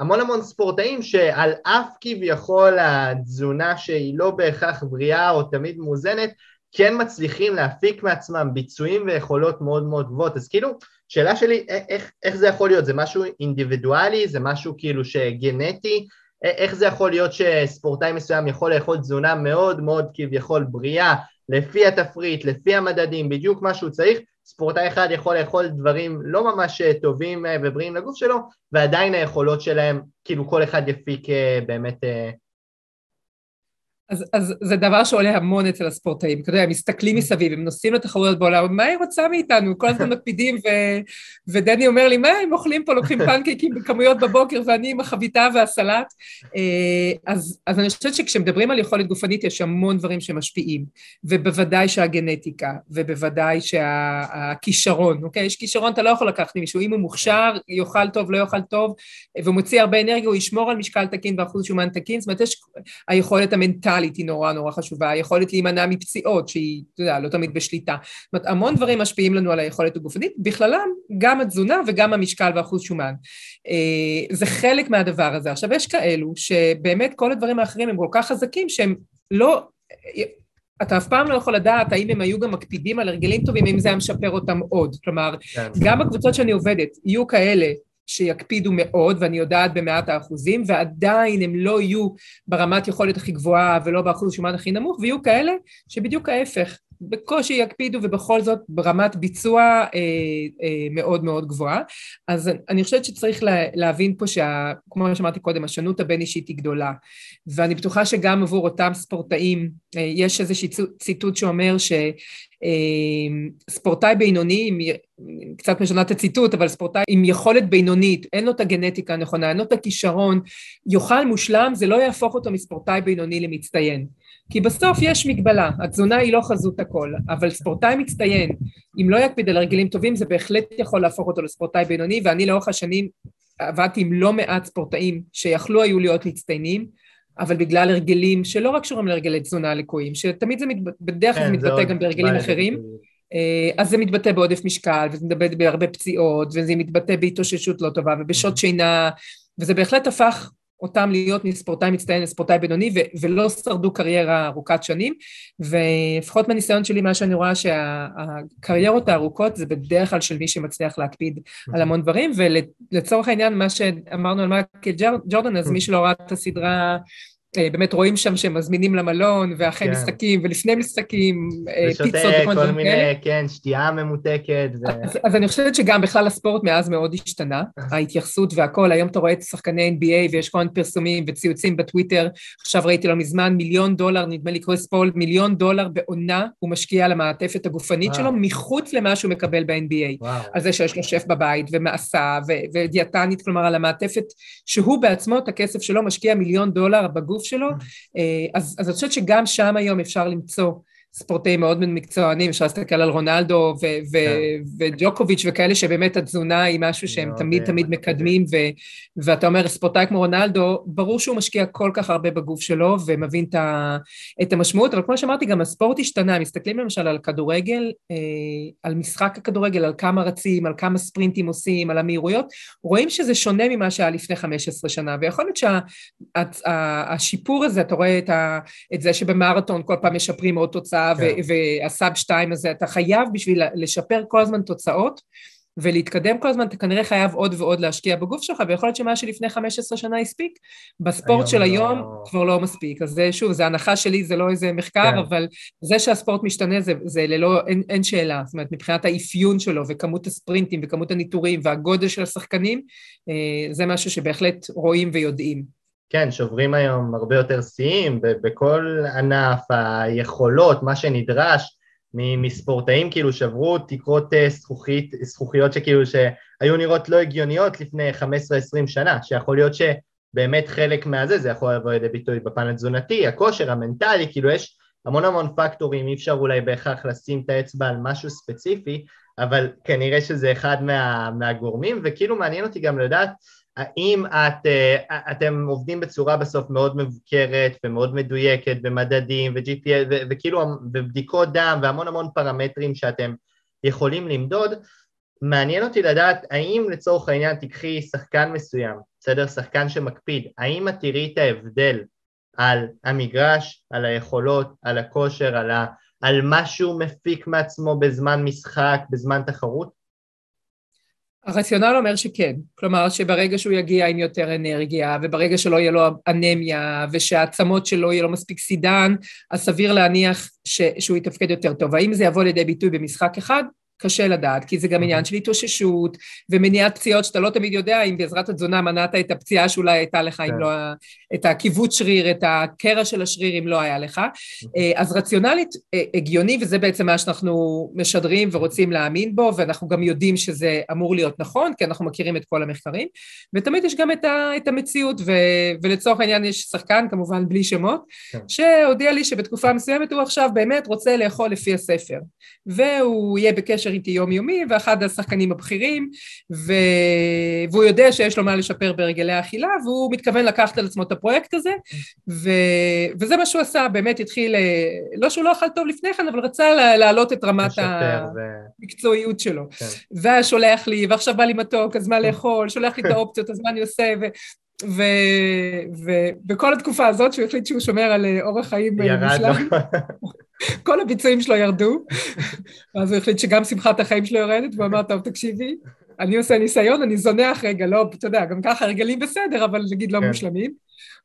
המון המון ספורטאים שעל אף כביכול התזונה שהיא לא בהכרח בריאה או תמיד מאוזנת, כן מצליחים להפיק מעצמם ביצועים ויכולות מאוד מאוד גבוהות. אז כאילו, שאלה שלי, איך, איך זה יכול להיות? זה משהו אינדיבידואלי? זה משהו כאילו שגנטי? איך זה יכול להיות שספורטאי מסוים יכול לאכול תזונה מאוד מאוד כביכול בריאה, לפי התפריט, לפי המדדים, בדיוק מה שהוא צריך, ספורטאי אחד יכול לאכול דברים לא ממש טובים ובריאים לגוף שלו, ועדיין היכולות שלהם, כאילו כל אחד יפיק באמת אז, אז זה דבר שעולה המון אצל הספורטאים, אתה יודע, הם מסתכלים מסביב, הם נוסעים לתחרויות בעולם, מה היא רוצה מאיתנו? כל הזמן מקפידים, ו, ודני אומר לי, מה הם אוכלים פה, לוקחים פנקייקים בכמויות בבוקר, ואני עם החביתה והסלט. אה, אז, אז אני חושבת שכשמדברים על יכולת גופנית, יש המון דברים שמשפיעים, ובוודאי שהגנטיקה, ובוודאי שהכישרון, אוקיי? יש כישרון, אתה לא יכול לקחת ממישהו, אם הוא מוכשר, יאכל טוב, לא יאכל טוב, והוא מוציא הרבה אנרגיה, הוא ישמור על משקל תקין ואחוז שומן תקין, זאת אומרת, יש היכולת המנטלית, המנטלית היא נורא נורא חשובה, היכולת להימנע מפציעות שהיא, אתה יודע, לא תמיד בשליטה. זאת אומרת, המון דברים משפיעים לנו על היכולת הגופנית, בכללם גם התזונה וגם המשקל ואחוז שומן. אה, זה חלק מהדבר הזה. עכשיו, יש כאלו שבאמת כל הדברים האחרים הם כל כך חזקים שהם לא... אתה אף פעם לא יכול לדעת האם הם היו גם מקפידים על הרגלים טובים, אם זה היה משפר אותם עוד. כלומר, כן. גם בקבוצות שאני עובדת, יהיו כאלה שיקפידו מאוד, ואני יודעת במאת האחוזים, ועדיין הם לא יהיו ברמת יכולת הכי גבוהה ולא באחוז שומן הכי נמוך, ויהיו כאלה שבדיוק ההפך, בקושי יקפידו ובכל זאת ברמת ביצוע אה, אה, מאוד מאוד גבוהה. אז אני חושבת שצריך לה, להבין פה שכמו שאמרתי קודם, השונות הבין-אישית היא גדולה. ואני בטוחה שגם עבור אותם ספורטאים, אה, יש איזשהו ציטוט שאומר ש... אה, ספורטאי בינוני, קצת משנה את הציטוט, אבל ספורטאי עם יכולת בינונית, אין לו את הגנטיקה הנכונה, אין לו את הכישרון, יאכל מושלם, זה לא יהפוך אותו מספורטאי בינוני למצטיין. כי בסוף יש מגבלה, התזונה היא לא חזות הכל, אבל ספורטאי מצטיין, אם לא יקפיד על הרגלים טובים, זה בהחלט יכול להפוך אותו לספורטאי בינוני, ואני לאורך השנים עבדתי עם לא מעט ספורטאים שיכלו היו להיות מצטיינים, אבל בגלל הרגלים שלא רק קשורים להרגלי תזונה לקויים, שתמיד זה, מת... בדרך כלל כן, מתבטא גם בהרגלים אחרים, אה, אז זה מתבטא בעודף משקל, וזה מתבטא בהרבה פציעות, וזה מתבטא בהתאוששות לא טובה, ובשעות שינה, וזה בהחלט הפך אותם להיות מספורטאי מצטיין לספורטאי בינוני ו- ולא שרדו קריירה ארוכת שנים. ולפחות מהניסיון שלי מה שאני רואה שהקריירות הארוכות זה בדרך כלל של מי שמצליח להקפיד על המון דברים. ולצורך העניין מה שאמרנו על מייקל ג'ורדן אז מי שלא ראה את הסדרה באמת רואים שם שהם מזמינים למלון, ואחרי כן. משחקים, ולפני משחקים, אה, פיצות וכל מיני מיני, כאלה. כן, שתייה ממותקת. ו... אז, אז אני חושבת שגם בכלל הספורט מאז מאוד השתנה, ההתייחסות והכל, היום אתה רואה את שחקני NBA ויש כל מיני פרסומים וציוצים בטוויטר, עכשיו ראיתי לא מזמן, מיליון דולר, נדמה לי קרויס פול, מיליון דולר בעונה הוא משקיע על המעטפת הגופנית וואו. שלו, מחוץ למה שהוא מקבל ב-NBA. וואו. על זה שיש לו שף בבית, ומעשה, ודיאטנית, כלומר על המעטפת, שהוא בעצמו, את הכסף שלו, משקיע מיליון דולר בגוף הגוף שלו, אה, אז, אז אני חושבת שגם שם היום אפשר למצוא ספורטאים מאוד מקצוענים, אפשר להסתכל על רונלדו ו- ו- כן. וג'וקוביץ' וכאלה שבאמת התזונה היא משהו שהם תמיד תמיד מקדמים, ו- ואתה אומר, ספורטאי כמו רונלדו, ברור שהוא משקיע כל כך הרבה בגוף שלו ומבין את, ה- את המשמעות, אבל כמו שאמרתי, גם הספורט השתנה, מסתכלים למשל על כדורגל, אה, על משחק הכדורגל, על כמה רצים, על כמה ספרינטים עושים, על המהירויות, רואים שזה שונה ממה שהיה לפני 15 שנה, ויכול להיות שהשיפור שה- הזה, אתה רואה את, ה- את זה שבמרתון כל פעם משפרים עוד תוצאה, כן. והסאב שתיים הזה, אתה חייב בשביל לשפר כל הזמן תוצאות ולהתקדם כל הזמן, אתה כנראה חייב עוד ועוד להשקיע בגוף שלך, ויכול להיות שמה שלפני 15 שנה הספיק, בספורט היום של לא... היום כבר לא מספיק. אז זה, שוב, זו הנחה שלי, זה לא איזה מחקר, כן. אבל זה שהספורט משתנה זה, זה ללא, אין, אין שאלה. זאת אומרת, מבחינת האפיון שלו וכמות הספרינטים וכמות הניטורים והגודל של השחקנים, אה, זה משהו שבהחלט רואים ויודעים. כן, שוברים היום הרבה יותר שיאים בכל ענף, היכולות, מה שנדרש מספורטאים כאילו שברו תקרות אה, זכוכית, זכוכיות שכאילו שהיו נראות לא הגיוניות לפני 15-20 שנה, שיכול להיות שבאמת חלק מהזה, זה יכול לבוא לידי ביטוי בפן התזונתי, הכושר, המנטלי, כאילו יש המון המון פקטורים, אי אפשר אולי בהכרח לשים את האצבע על משהו ספציפי, אבל כנראה שזה אחד מה, מהגורמים, וכאילו מעניין אותי גם לדעת האם את, uh, אתם עובדים בצורה בסוף מאוד מבוקרת ומאוד מדויקת במדדים ו-GPS וכאילו בבדיקות דם והמון המון פרמטרים שאתם יכולים למדוד, מעניין אותי לדעת האם לצורך העניין תיקחי שחקן מסוים, בסדר? שחקן שמקפיד, האם את תראי את ההבדל על המגרש, על היכולות, על הכושר, על, ה, על מה שהוא מפיק מעצמו בזמן משחק, בזמן תחרות? הרציונל אומר שכן, כלומר שברגע שהוא יגיע עם יותר אנרגיה וברגע שלא יהיה לו אנמיה ושהעצמות שלו יהיה לו מספיק סידן, אז סביר להניח ש, שהוא יתפקד יותר טוב. האם זה יבוא לידי ביטוי במשחק אחד? קשה לדעת, כי זה גם עניין של התאוששות ומניעת פציעות שאתה לא תמיד יודע אם בעזרת התזונה מנעת את הפציעה שאולי הייתה לך, אם כן. לא, את הכיווץ שריר, את הקרע של השריר אם לא היה לך. אה, אז רציונלית אה, הגיוני, וזה בעצם מה שאנחנו משדרים ורוצים להאמין בו, ואנחנו גם יודעים שזה אמור להיות נכון, כי אנחנו מכירים את כל המחקרים, ותמיד יש גם את, ה, את המציאות, ו, ולצורך העניין יש שחקן, כמובן בלי שמות, כן. שהודיע לי שבתקופה מסוימת הוא עכשיו באמת רוצה לאכול לפי הספר, והוא יהיה בקשר בקשר איתי יומיומי ואחד השחקנים הבכירים ו... והוא יודע שיש לו מה לשפר בהרגלי האכילה והוא מתכוון לקחת על עצמו את הפרויקט הזה ו... וזה מה שהוא עשה, באמת התחיל, לא שהוא לא אכל טוב לפני כן אבל רצה להעלות את רמת המקצועיות ו... שלו. כן. והיה שולח לי ועכשיו בא לי מתוק אז מה לאכול, שולח לי את האופציות אז מה אני עושה? ו... ובכל התקופה הזאת שהוא החליט שהוא שומר על אורח חיים מושלם, כל הביצועים שלו ירדו, ואז הוא החליט שגם שמחת החיים שלו יורדת, והוא אמר, טוב, תקשיבי, אני עושה ניסיון, אני זונח רגע, לא, אתה יודע, גם ככה הרגלים בסדר, אבל נגיד לא כן. מושלמים.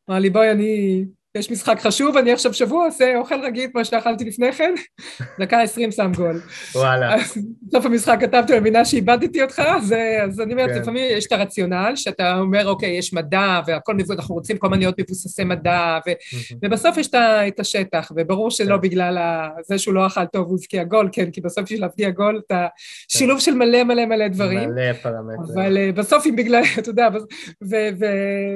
אמר לי, בואי, אני יש משחק חשוב, אני עכשיו שבוע עושה אוכל רגיל כמו שאכלתי לפני כן, דקה עשרים שם גול. וואלה. בסוף המשחק כתבתי אני מבינה שאיבדתי אותך, אז, אז אני אומרת, כן. לפעמים יש את הרציונל, שאתה אומר, אוקיי, יש מדע, והכל מבוא, אנחנו רוצים כל הזמן להיות מבוססי מדע, ו, ובסוף יש את השטח, וברור שלא כן. בגלל זה שהוא לא אכל טוב הוא הבקיע גול, כן, כי בסוף בשביל להבקיע גול, אתה כן. שילוב של מלא מלא מלא דברים. מלא פרמטרים. אבל אה, בסוף אם בגלל, אתה יודע,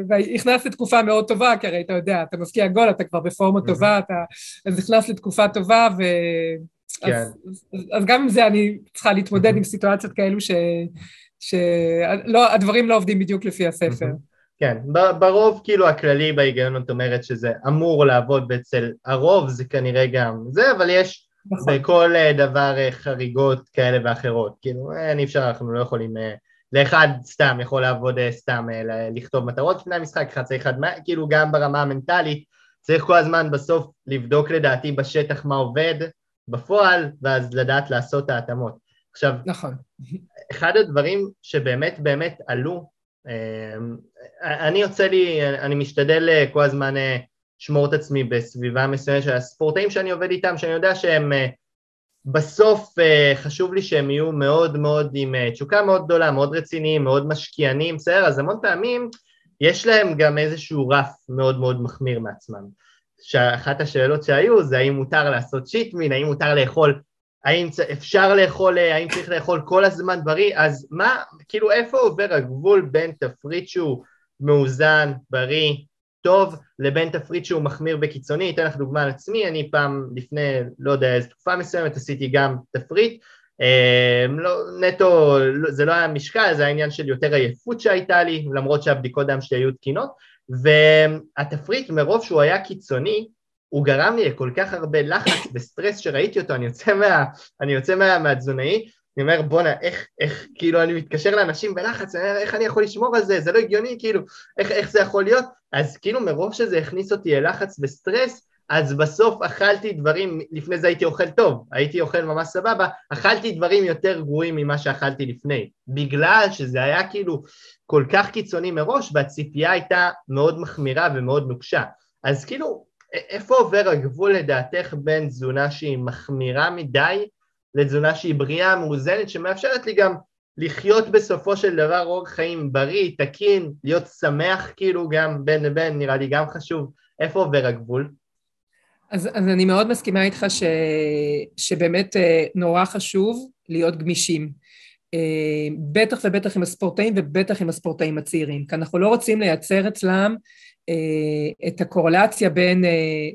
והכנסת לתקופה מאוד טובה, כי הרי אתה יודע, אתה מבקיע גול, אתה כבר בפורמה טובה, אתה נכנס לתקופה טובה, ו... כן. אז, אז גם עם זה אני צריכה להתמודד עם סיטואציות כאלו ש... שהדברים לא עובדים בדיוק לפי הספר. כן, ברוב כאילו הכללי בהיגיון את אומרת שזה אמור לעבוד אצל הרוב זה כנראה גם זה, אבל יש נכון. בכל אה, דבר אה, חריגות כאלה ואחרות, כאילו אין אפשר, אנחנו לא יכולים לאחד סתם יכול לעבוד אה, סתם אה, לכתוב מטרות לפני המשחק, אחד צריך אחד, כאילו גם ברמה המנטלית צריך כל הזמן בסוף לבדוק לדעתי בשטח מה עובד בפועל ואז לדעת לעשות את ההתאמות. עכשיו, נכון. אחד הדברים שבאמת באמת עלו, אה, אני יוצא לי, אני משתדל כל הזמן לשמור את עצמי בסביבה מסוימת של הספורטאים שאני עובד איתם, שאני יודע שהם בסוף אה, חשוב לי שהם יהיו מאוד מאוד עם אה, תשוקה מאוד גדולה, מאוד רציניים, מאוד משקיענים, בסדר? אז המון פעמים יש להם גם איזשהו רף מאוד מאוד מחמיר מעצמם. שאחת השאלות שהיו זה האם מותר לעשות שיטמין, האם מותר לאכול, האם אפשר לאכול, אה, האם צריך לאכול כל הזמן בריא, אז מה, כאילו איפה עובר הגבול בין תפריט שהוא מאוזן, בריא, טוב לבין תפריט שהוא מחמיר בקיצוני, אתן לך דוגמה על עצמי, אני פעם לפני לא יודע איזה תקופה מסוימת עשיתי גם תפריט, לא, נטו זה לא היה משקל, זה היה עניין של יותר עייפות שהייתה לי, למרות שהבדיקות דם שלי היו תקינות, והתפריט מרוב שהוא היה קיצוני, הוא גרם לי לכל כך הרבה לחץ וסטרס שראיתי אותו, אני יוצא, מה, אני יוצא מה, מהתזונאי, אני אומר בואנה איך, איך כאילו אני מתקשר לאנשים בלחץ, אני אומר איך אני יכול לשמור על זה, זה לא הגיוני כאילו, איך, איך זה יכול להיות, אז כאילו מרוב שזה הכניס אותי ללחץ וסטרס, אז בסוף אכלתי דברים, לפני זה הייתי אוכל טוב, הייתי אוכל ממש סבבה, אכלתי דברים יותר גרועים ממה שאכלתי לפני, בגלל שזה היה כאילו כל כך קיצוני מראש והציפייה הייתה מאוד מחמירה ומאוד נוקשה, אז כאילו איפה עובר הגבול לדעתך בין תזונה שהיא מחמירה מדי לתזונה שהיא בריאה, מאוזנת, שמאפשרת לי גם לחיות בסופו של דבר אורח חיים בריא, תקין, להיות שמח כאילו גם בין לבין, נראה לי גם חשוב. איפה עובר הגבול? אז, אז אני מאוד מסכימה איתך ש, שבאמת אה, נורא חשוב להיות גמישים. אה, בטח ובטח עם הספורטאים ובטח עם הספורטאים הצעירים, כי אנחנו לא רוצים לייצר אצלם אה, את הקורלציה בין,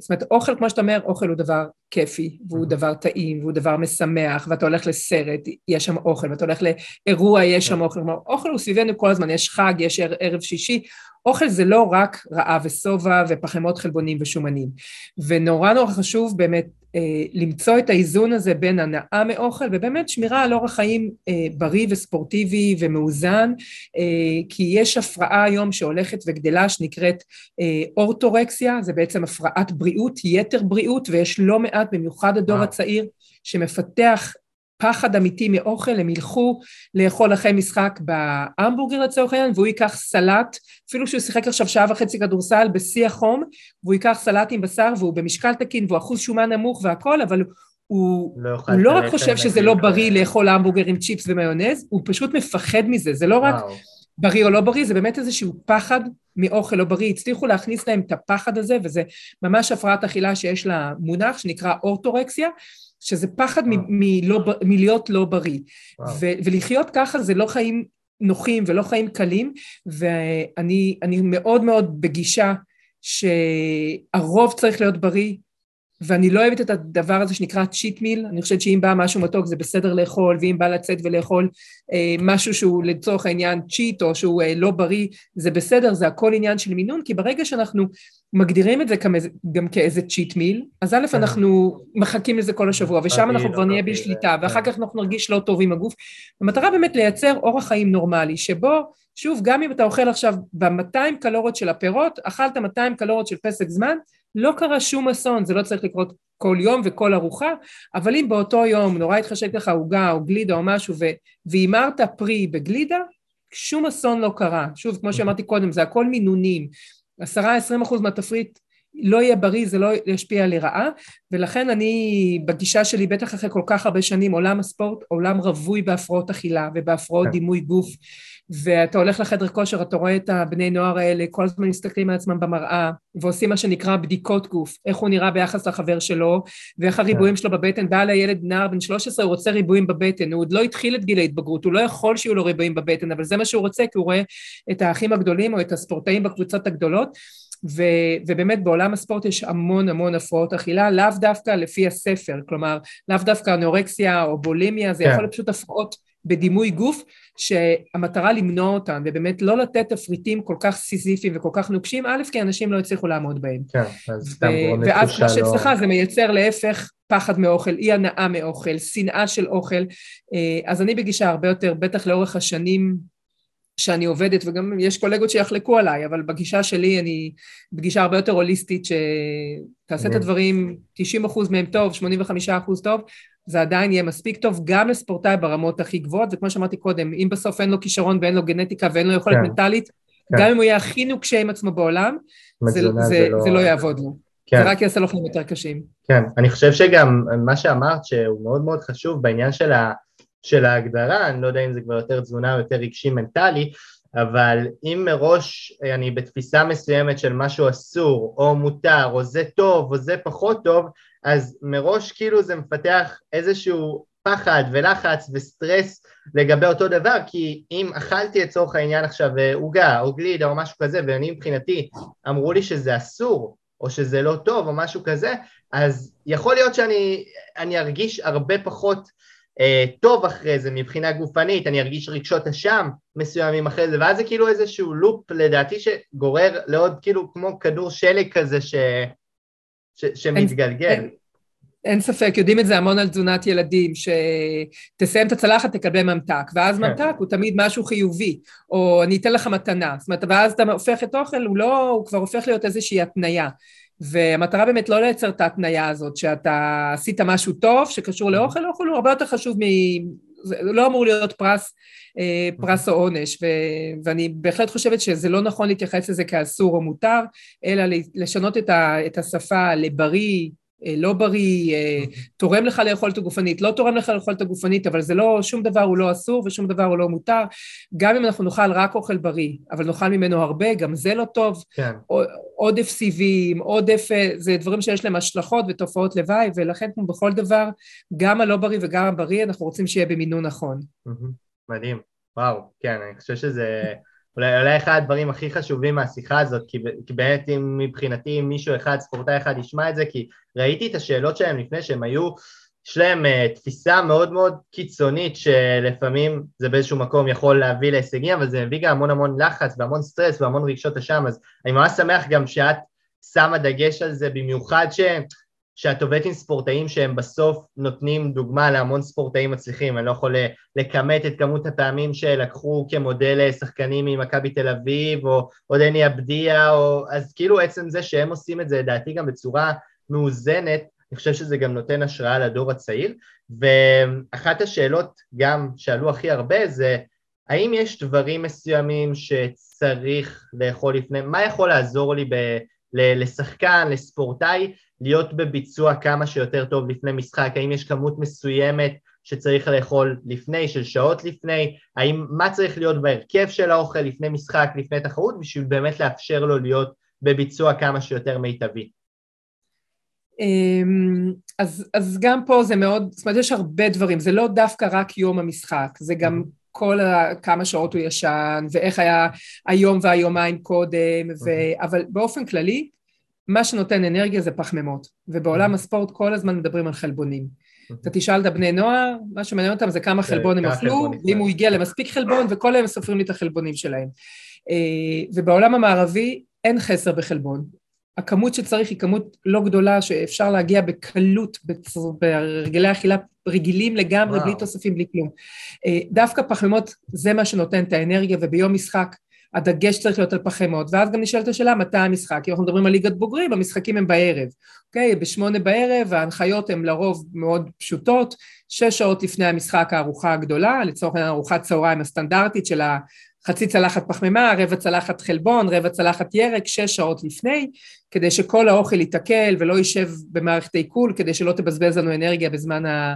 זאת אומרת, אוכל, כמו שאתה אומר, אוכל הוא דבר כיפי, והוא דבר טעים, והוא דבר משמח, ואתה הולך לסרט, יש שם אוכל, ואתה הולך לאירוע, יש שם אוכל, כלומר, אוכל הוא סביבנו כל הזמן, יש חג, יש ערב שישי, אוכל זה לא רק רעב ושובע ופחמות חלבונים ושומנים. ונורא נורא חשוב באמת אה, למצוא את האיזון הזה בין הנאה מאוכל ובאמת שמירה על אורח חיים אה, בריא וספורטיבי ומאוזן, אה, כי יש הפרעה היום שהולכת וגדלה שנקראת אורטורקסיה, זה בעצם הפרעת בריאות, יתר בריאות, ויש לא מעט, במיוחד הדור הצעיר, שמפתח פחד אמיתי מאוכל, הם ילכו לאכול אחרי משחק בהמבורגר לצורך העניין, והוא ייקח סלט, אפילו שהוא שיחק עכשיו שעה וחצי כדורסל בשיא החום, והוא ייקח סלט עם בשר והוא במשקל תקין והוא אחוז שומן נמוך והכל, אבל הוא לא, הוא לא רק חושב שזה לא בריא לאכול המבורגר עם צ'יפס ומיונז, הוא פשוט מפחד מזה, זה לא רק בריא או לא בריא, זה באמת איזשהו פחד מאוכל לא בריא, הצליחו להכניס להם את הפחד הזה, וזה ממש הפרעת אכילה שיש לה מונח שנקרא אורטורקסיה, שזה פחד מלא, מלהיות לא בריא. ו, ולחיות ככה זה לא חיים נוחים ולא חיים קלים, ואני מאוד מאוד בגישה שהרוב צריך להיות בריא, ואני לא אוהבת את הדבר הזה שנקרא cheat meal, אני חושבת שאם בא משהו מתוק זה בסדר לאכול, ואם בא לצאת ולאכול אה, משהו שהוא לצורך העניין cheat או שהוא אה, לא בריא, זה בסדר, זה הכל עניין של מינון, כי ברגע שאנחנו מגדירים את זה כמז, גם כאיזה cheat meal, אז א', כן. אנחנו מחכים לזה כל השבוע, ושם אנחנו כבר נהיה בשליטה, ואחר כן. כך אנחנו נרגיש לא טוב עם הגוף. המטרה באמת לייצר אורח חיים נורמלי, שבו, שוב, גם אם אתה אוכל עכשיו ב-200 קלוריות של הפירות, אכלת 200 קלוריות של פסק זמן, לא קרה שום אסון, זה לא צריך לקרות כל יום וכל ארוחה, אבל אם באותו יום נורא התחשק לך עוגה או גלידה או משהו והימרת פרי בגלידה, שום אסון לא קרה. שוב, כמו שאמרתי קודם, זה הכל מינונים. עשרה עשרים אחוז מהתפריט לא יהיה בריא, זה לא ישפיע לרעה, ולכן אני, בגישה שלי, בטח אחרי כל כך הרבה שנים, עולם הספורט, עולם רווי בהפרעות אכילה ובהפרעות כן. דימוי גוף. ואתה הולך לחדר כושר, אתה רואה את הבני נוער האלה, כל הזמן מסתכלים על עצמם במראה, ועושים מה שנקרא בדיקות גוף, איך הוא נראה ביחס לחבר שלו, ואיך הריבועים שלו בבטן, בא לילד נער בן 13, הוא רוצה ריבועים בבטן, הוא עוד לא התחיל את גיל ההתבגרות, הוא לא יכול שיהיו לו ריבועים בבטן, אבל זה מה שהוא רוצה, כי הוא רואה את האחים הגדולים או את הספורטאים בקבוצות הגדולות, ו, ובאמת בעולם הספורט יש המון המון הפרעות אכילה, לאו דווקא לפי הספר, כלומר, לאו דווקא אנורקסיה או בולימיה, זה כן. יכול להיות פשוט הפרעות בדימוי גוף, שהמטרה למנוע אותן, ובאמת לא לתת תפריטים כל כך סיזיפיים וכל כך נוקשים, א', כי אנשים לא הצליחו לעמוד בהם. כן, אז סתם גורם לתחושה לא... ואז כמו שאצלך זה מייצר להפך פחד מאוכל, אי הנאה מאוכל, שנאה של אוכל, אה, אז אני בגישה הרבה יותר, בטח לאורך השנים שאני עובדת, וגם יש קולגות שיחלקו עליי, אבל בגישה שלי אני בגישה הרבה יותר הוליסטית, שתעשה את הדברים 90 אחוז מהם טוב, 85 אחוז טוב, זה עדיין יהיה מספיק טוב גם לספורטאי ברמות הכי גבוהות, וכמו שאמרתי קודם, אם בסוף אין לו כישרון ואין לו גנטיקה ואין לו יכולת כן. מנטלית, כן. גם אם הוא יהיה הכי נוקשה עם עצמו בעולם, זה, זה, זה, לא... זה לא יעבוד לו. כן. זה רק יעשה לו חיים יותר קשים. כן, אני חושב שגם מה שאמרת שהוא מאוד מאוד חשוב בעניין של, ה, של ההגדרה, אני לא יודע אם זה כבר יותר תזונה או יותר רגשי מנטלי, אבל אם מראש אני בתפיסה מסוימת של משהו אסור או מותר או זה טוב או זה פחות טוב, אז מראש כאילו זה מפתח איזשהו פחד ולחץ וסטרס לגבי אותו דבר, כי אם אכלתי לצורך העניין עכשיו עוגה או גלידה או משהו כזה, ואני מבחינתי אמרו לי שזה אסור, או שזה לא טוב או משהו כזה, אז יכול להיות שאני ארגיש הרבה פחות אה, טוב אחרי זה מבחינה גופנית, אני ארגיש רגשות אשם מסוימים אחרי זה, ואז זה כאילו איזשהו לופ לדעתי שגורר לעוד כאילו כמו כדור שלג כזה ש... ש... שמתגלגל. אין, אין ספק, יודעים את זה המון על תזונת ילדים, שתסיים את הצלחת, תקבל ממתק, ואז כן. ממתק הוא תמיד משהו חיובי, או אני אתן לך מתנה, זאת אומרת, ואז אתה הופך את אוכל, הוא לא, הוא כבר הופך להיות איזושהי התניה. והמטרה באמת לא לייצר את ההתניה הזאת, שאתה עשית משהו טוב שקשור לאוכל, אוכל הוא הרבה יותר חשוב מ... זה לא אמור להיות פרס, אה, פרס או עונש, ו, ואני בהחלט חושבת שזה לא נכון להתייחס לזה כאסור או מותר, אלא לשנות את, ה, את השפה לבריא, לא בריא, אה, תורם לך לאכול את הגופנית, לא תורם לך לאכול את הגופנית, אבל זה לא, שום דבר הוא לא אסור ושום דבר הוא לא מותר. גם אם אנחנו נאכל רק אוכל בריא, אבל נאכל ממנו הרבה, גם זה לא טוב. כן. עודף סיבים, עודף, אה, זה דברים שיש להם השלכות ותופעות לוואי, ולכן כמו בכל דבר, גם הלא בריא וגם הבריא, אנחנו רוצים שיהיה במינון נכון. מדהים, וואו, כן, אני חושב שזה אולי, אולי אחד הדברים הכי חשובים מהשיחה הזאת, כי, כי באמת אם מבחינתי אם מישהו אחד, ספורטאי אחד ישמע את זה, כי ראיתי את השאלות שלהם לפני שהם היו, יש להם uh, תפיסה מאוד מאוד קיצונית שלפעמים זה באיזשהו מקום יכול להביא להישגים, אבל זה מביא גם המון המון לחץ והמון סטרס והמון רגשות אשם, אז אני ממש שמח גם שאת שמה דגש על זה, במיוחד ש... עם ספורטאים שהם בסוף נותנים דוגמה להמון ספורטאים מצליחים, אני לא יכול לכמת את כמות הפעמים שלקחו כמודל שחקנים ממכבי תל אביב, או, או דני אבדיה, או... אז כאילו עצם זה שהם עושים את זה, לדעתי גם בצורה מאוזנת, אני חושב שזה גם נותן השראה לדור הצעיר, ואחת השאלות גם שעלו הכי הרבה זה, האם יש דברים מסוימים שצריך לאכול לפני, מה יכול לעזור לי ב... לשחקן, לספורטאי, להיות בביצוע כמה שיותר טוב לפני משחק, האם יש כמות מסוימת שצריך לאכול לפני, של שעות לפני, האם, מה צריך להיות בהרכב של האוכל לפני משחק, לפני תחרות, בשביל באמת לאפשר לו להיות בביצוע כמה שיותר מיטבי. אמ, אז, אז גם פה זה מאוד, זאת אומרת יש הרבה דברים, זה לא דווקא רק יום המשחק, זה גם mm-hmm. כל ה, כמה שעות הוא ישן, ואיך היה היום והיומיים קודם, ו, mm-hmm. אבל באופן כללי, מה שנותן אנרגיה זה פחמימות, ובעולם mm-hmm. הספורט כל הזמן מדברים על חלבונים. Mm-hmm. אתה תשאל את הבני נוער, מה שמעניין אותם זה כמה חלבון הם אכלו, ואם הוא הגיע למספיק חלבון, וכל היום סופרים לי את החלבונים שלהם. אה, ובעולם המערבי אין חסר בחלבון. הכמות שצריך היא כמות לא גדולה שאפשר להגיע בקלות בהרגלי אכילה רגילים לגמרי, וואו. בלי תוספים, בלי כלום. אה, דווקא פחמימות זה מה שנותן את האנרגיה, וביום משחק הדגש צריך להיות על פחמות, ואז גם נשאלת השאלה מתי המשחק, אם אנחנו מדברים על ליגת בוגרים, המשחקים הם בערב, אוקיי? בשמונה בערב, ההנחיות הן לרוב מאוד פשוטות, שש שעות לפני המשחק הארוחה הגדולה, לצורך העניין ארוחת צהריים הסטנדרטית של חצי צלחת פחמימה, רבע צלחת חלבון, רבע צלחת ירק, שש שעות לפני, כדי שכל האוכל ייתקל ולא יישב במערכת העיכול, כדי שלא תבזבז לנו אנרגיה בזמן, ה,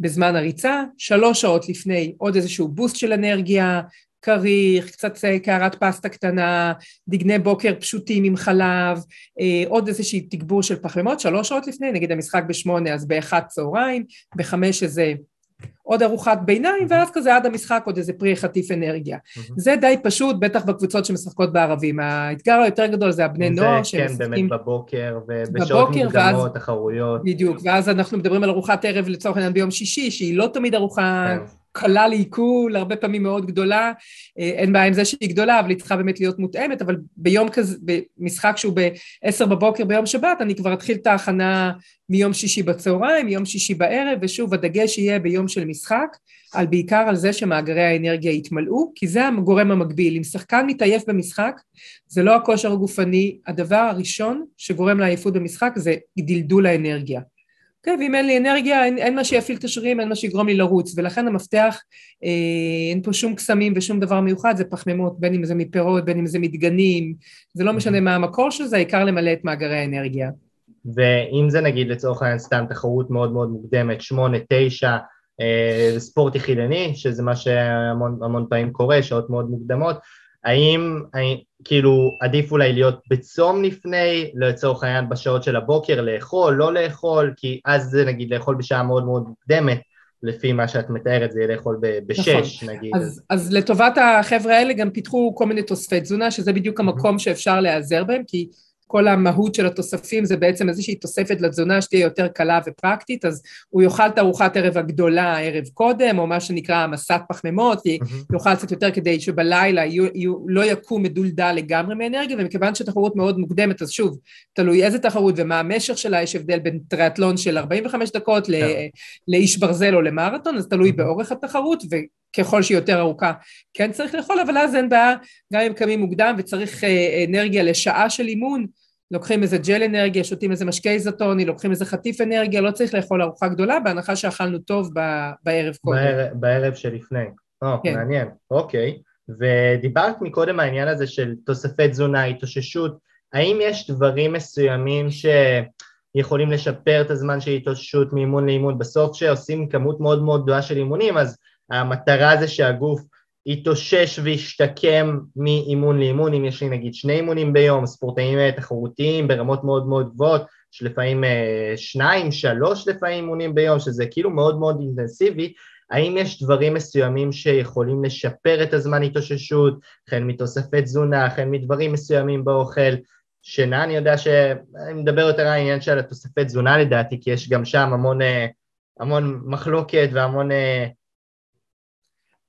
בזמן הריצה, שלוש שעות לפני עוד איזשהו בוסט של אנרגיה, כריך, קצת קערת פסטה קטנה, דגני בוקר פשוטים עם חלב, אה, עוד איזושהי תגבור של פחמימות, שלוש שעות לפני, נגיד המשחק בשמונה אז באחת צהריים, בחמש איזה עוד ארוחת ביניים, ואז כזה עד המשחק עוד איזה פרי חטיף אנרגיה. זה די פשוט, בטח בקבוצות שמשחקות בערבים. האתגר היותר גדול זה הבני נוער שמשחקים... זה כן, באמת בבוקר, ובשעות מוקדמות, תחרויות. בדיוק, ואז אנחנו מדברים על ארוחת ערב לצורך העניין ביום שישי, שהיא לא תמיד ארוחה... כן. קלה לעיכול, הרבה פעמים מאוד גדולה, אה, אין בעיה עם זה שהיא גדולה, אבל היא צריכה באמת להיות מותאמת, אבל ביום כזה, במשחק שהוא ב-10 בבוקר ביום שבת, אני כבר אתחיל את ההכנה מיום שישי בצהריים, מיום שישי בערב, ושוב, הדגש יהיה ביום של משחק, על בעיקר על זה שמאגרי האנרגיה יתמלאו, כי זה הגורם המקביל. אם שחקן מתעייף במשחק, זה לא הכושר הגופני, הדבר הראשון שגורם לעייפות במשחק זה דלדול האנרגיה. כן, ואם אין לי אנרגיה, אין, אין מה שיפעיל את השרירים, אין מה שיגרום לי לרוץ, ולכן המפתח, אה, אין פה שום קסמים ושום דבר מיוחד, זה פחמימות, בין אם זה מפירות, בין אם זה מדגנים, זה לא משנה מה המקור של זה, העיקר למלא את מאגרי האנרגיה. ואם זה נגיד לצורך העניין סתם תחרות מאוד מאוד מוקדמת, שמונה, תשע, אה, ספורט יחידני, שזה מה שהמון פעמים קורה, שעות מאוד מוקדמות, האם, כאילו עדיף אולי להיות בצום לפני, לצורך העניין בשעות של הבוקר, לאכול, לא לאכול, כי אז זה נגיד לאכול בשעה מאוד מאוד מוקדמת, לפי מה שאת מתארת, זה יהיה לאכול בשש נכון. נגיד. אז, אז לטובת החבר'ה האלה גם פיתחו כל מיני תוספי תזונה, שזה בדיוק המקום שאפשר להיעזר בהם, כי כל המהות של התוספים זה בעצם איזושהי תוספת לתזונה שתהיה יותר קלה ופרקטית, אז הוא יאכל את ארוחת ערב הגדולה ערב קודם, או מה שנקרא מסת פחמימות, mm-hmm. יאכל קצת יותר כדי שבלילה יהיו, יהיו, לא יקום מדולדל לגמרי מאנרגיה, ומכיוון שתחרות מאוד מוקדמת, אז שוב, תלוי איזה תחרות ומה המשך שלה, יש הבדל בין טריאטלון של 45 דקות yeah. כן. לאיש ברזל או למרתון, אז תלוי mm-hmm. באורך התחרות, ככל שהיא יותר ארוכה כן צריך לאכול, אבל אז אין בעיה, גם אם קמים מוקדם וצריך אה, אנרגיה לשעה של אימון, לוקחים איזה ג'ל אנרגיה, שותים איזה משקה איזוטוני, לוקחים איזה חטיף אנרגיה, לא צריך לאכול ארוחה גדולה, בהנחה שאכלנו טוב בערב קודם. בערב, בערב שלפני. או, כן. מעניין, אוקיי. ודיברת מקודם העניין הזה של תוספי תזונה, התאוששות, האם יש דברים מסוימים שיכולים לשפר את הזמן של התאוששות מאימון לאימון? בסוף כשעושים כמות מאוד מאוד גדולה של אימונים, אז המטרה זה שהגוף יתאושש וישתקם מאימון לאימון, אם יש לי נגיד שני אימונים ביום, ספורטאים אה, תחרותיים ברמות מאוד מאוד גבוהות, שלפעמים אה, שניים, שלוש לפעמים אימונים ביום, שזה כאילו מאוד מאוד אינטנסיבי, האם יש דברים מסוימים שיכולים לשפר את הזמן התאוששות, החל מתוספי תזונה, החל מדברים מסוימים באוכל, שינה, אני יודע שאני מדבר יותר על העניין של התוספי תזונה לדעתי, כי יש גם שם המון, אה, המון מחלוקת והמון...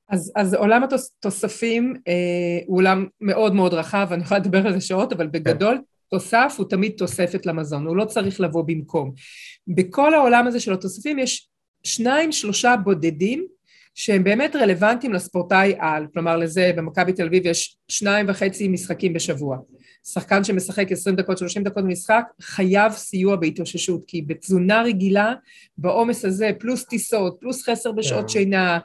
אז, אז עולם התוספים אה, הוא עולם מאוד מאוד רחב, אני יכולה לדבר על זה שעות, אבל בגדול כן. תוסף הוא תמיד תוספת למזון, הוא לא צריך לבוא במקום. בכל העולם הזה של התוספים יש שניים, שלושה בודדים שהם באמת רלוונטיים לספורטאי על, כלומר לזה במכבי תל אביב יש שניים וחצי משחקים בשבוע. שחקן שמשחק 20 דקות, 30 דקות במשחק, חייב סיוע בהתאוששות, כי בתזונה רגילה, בעומס הזה, פלוס טיסות, פלוס חסר בשעות yeah. כן. שינה,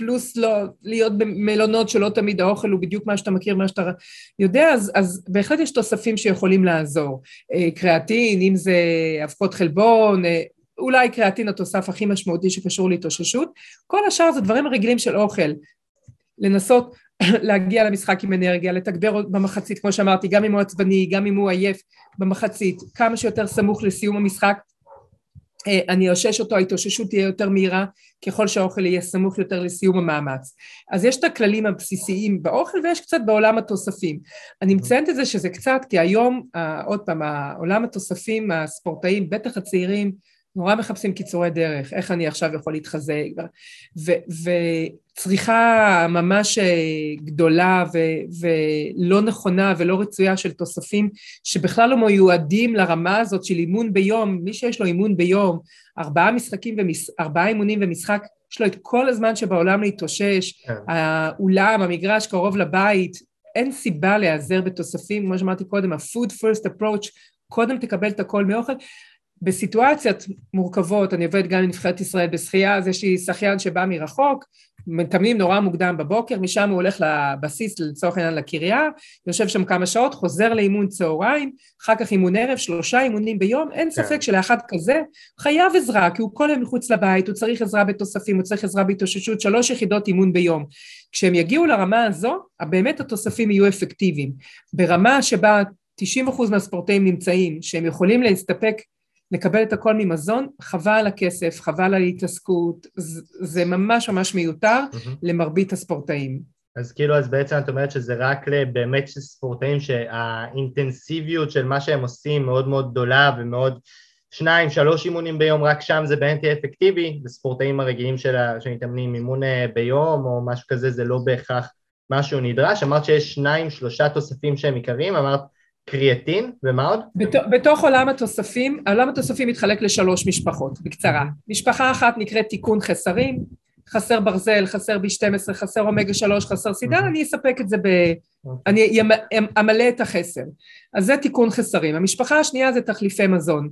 פלוס לא, להיות במלונות שלא תמיד האוכל הוא בדיוק מה שאתה מכיר, מה שאתה יודע, אז, אז בהחלט יש תוספים שיכולים לעזור. אה, קריאטין, אם זה אבקות חלבון, אה, אולי קריאטין התוסף הכי משמעותי שקשור להתאוששות. כל השאר זה דברים רגילים של אוכל. לנסות להגיע למשחק עם אנרגיה, לתגבר במחצית, כמו שאמרתי, גם אם הוא עצבני, גם אם הוא עייף במחצית, כמה שיותר סמוך לסיום המשחק, אני אאושש אותו, ההתאוששות תהיה יותר מהירה ככל שהאוכל יהיה סמוך יותר לסיום המאמץ. אז יש את הכללים הבסיסיים באוכל ויש קצת בעולם התוספים. אני מציינת את זה שזה קצת, כי היום, עוד פעם, העולם התוספים, הספורטאים, בטח הצעירים, נורא מחפשים קיצורי דרך, איך אני עכשיו יכול להתחזק, וצריכה ממש אה, גדולה ו- ולא נכונה ולא רצויה של תוספים שבכלל לא מיועדים לרמה הזאת של אימון ביום, מי שיש לו אימון ביום, ארבעה משחקים, ומש... ארבעה אימונים ומשחק, יש לו את כל הזמן שבעולם להתאושש, כן. האולם, המגרש קרוב לבית, אין סיבה להיעזר בתוספים, כמו שאמרתי קודם, ה-food first approach, קודם תקבל את הכל מאוכל, בסיטואציות מורכבות, אני עובדת גם עם נבחרת ישראל בשחייה, אז יש לי שחיין שבא מרחוק, מתאמנים נורא מוקדם בבוקר, משם הוא הולך לבסיס, לצורך העניין לקריה, יושב שם כמה שעות, חוזר לאימון צהריים, אחר כך אימון ערב, שלושה אימונים ביום, אין כן. ספק שלאחד כזה חייב עזרה, כי הוא כל היום מחוץ לבית, הוא צריך עזרה בתוספים, הוא צריך עזרה בהתאוששות, שלוש יחידות אימון ביום. כשהם יגיעו לרמה הזו, באמת התוספים יהיו אפקטיביים. ברמה שבה 90% מהספורטאים נמצאים, שהם יכולים להסתפק לקבל את הכל ממזון, חבל על הכסף, חבל על ההתעסקות, זה ממש ממש מיותר mm-hmm. למרבית הספורטאים. אז כאילו, אז בעצם את אומרת שזה רק באמת ספורטאים שהאינטנסיביות של מה שהם עושים מאוד מאוד גדולה ומאוד שניים, שלוש אימונים ביום, רק שם זה באמת יהיה אפקטיבי, וספורטאים הרגילים שמתאמנים אימון אה, ביום או משהו כזה, זה לא בהכרח משהו נדרש. אמרת שיש שניים, שלושה תוספים שהם עיקריים, אמרת קריאטין, ומה עוד? בת, בתוך עולם התוספים, עולם התוספים מתחלק לשלוש משפחות, בקצרה. משפחה אחת נקראת תיקון חסרים, חסר ברזל, חסר B12, חסר אומגה 3, חסר סידן, אני אספק את זה ב... אוקיי. אני אמלא את החסר. אז זה תיקון חסרים. המשפחה השנייה זה תחליפי מזון.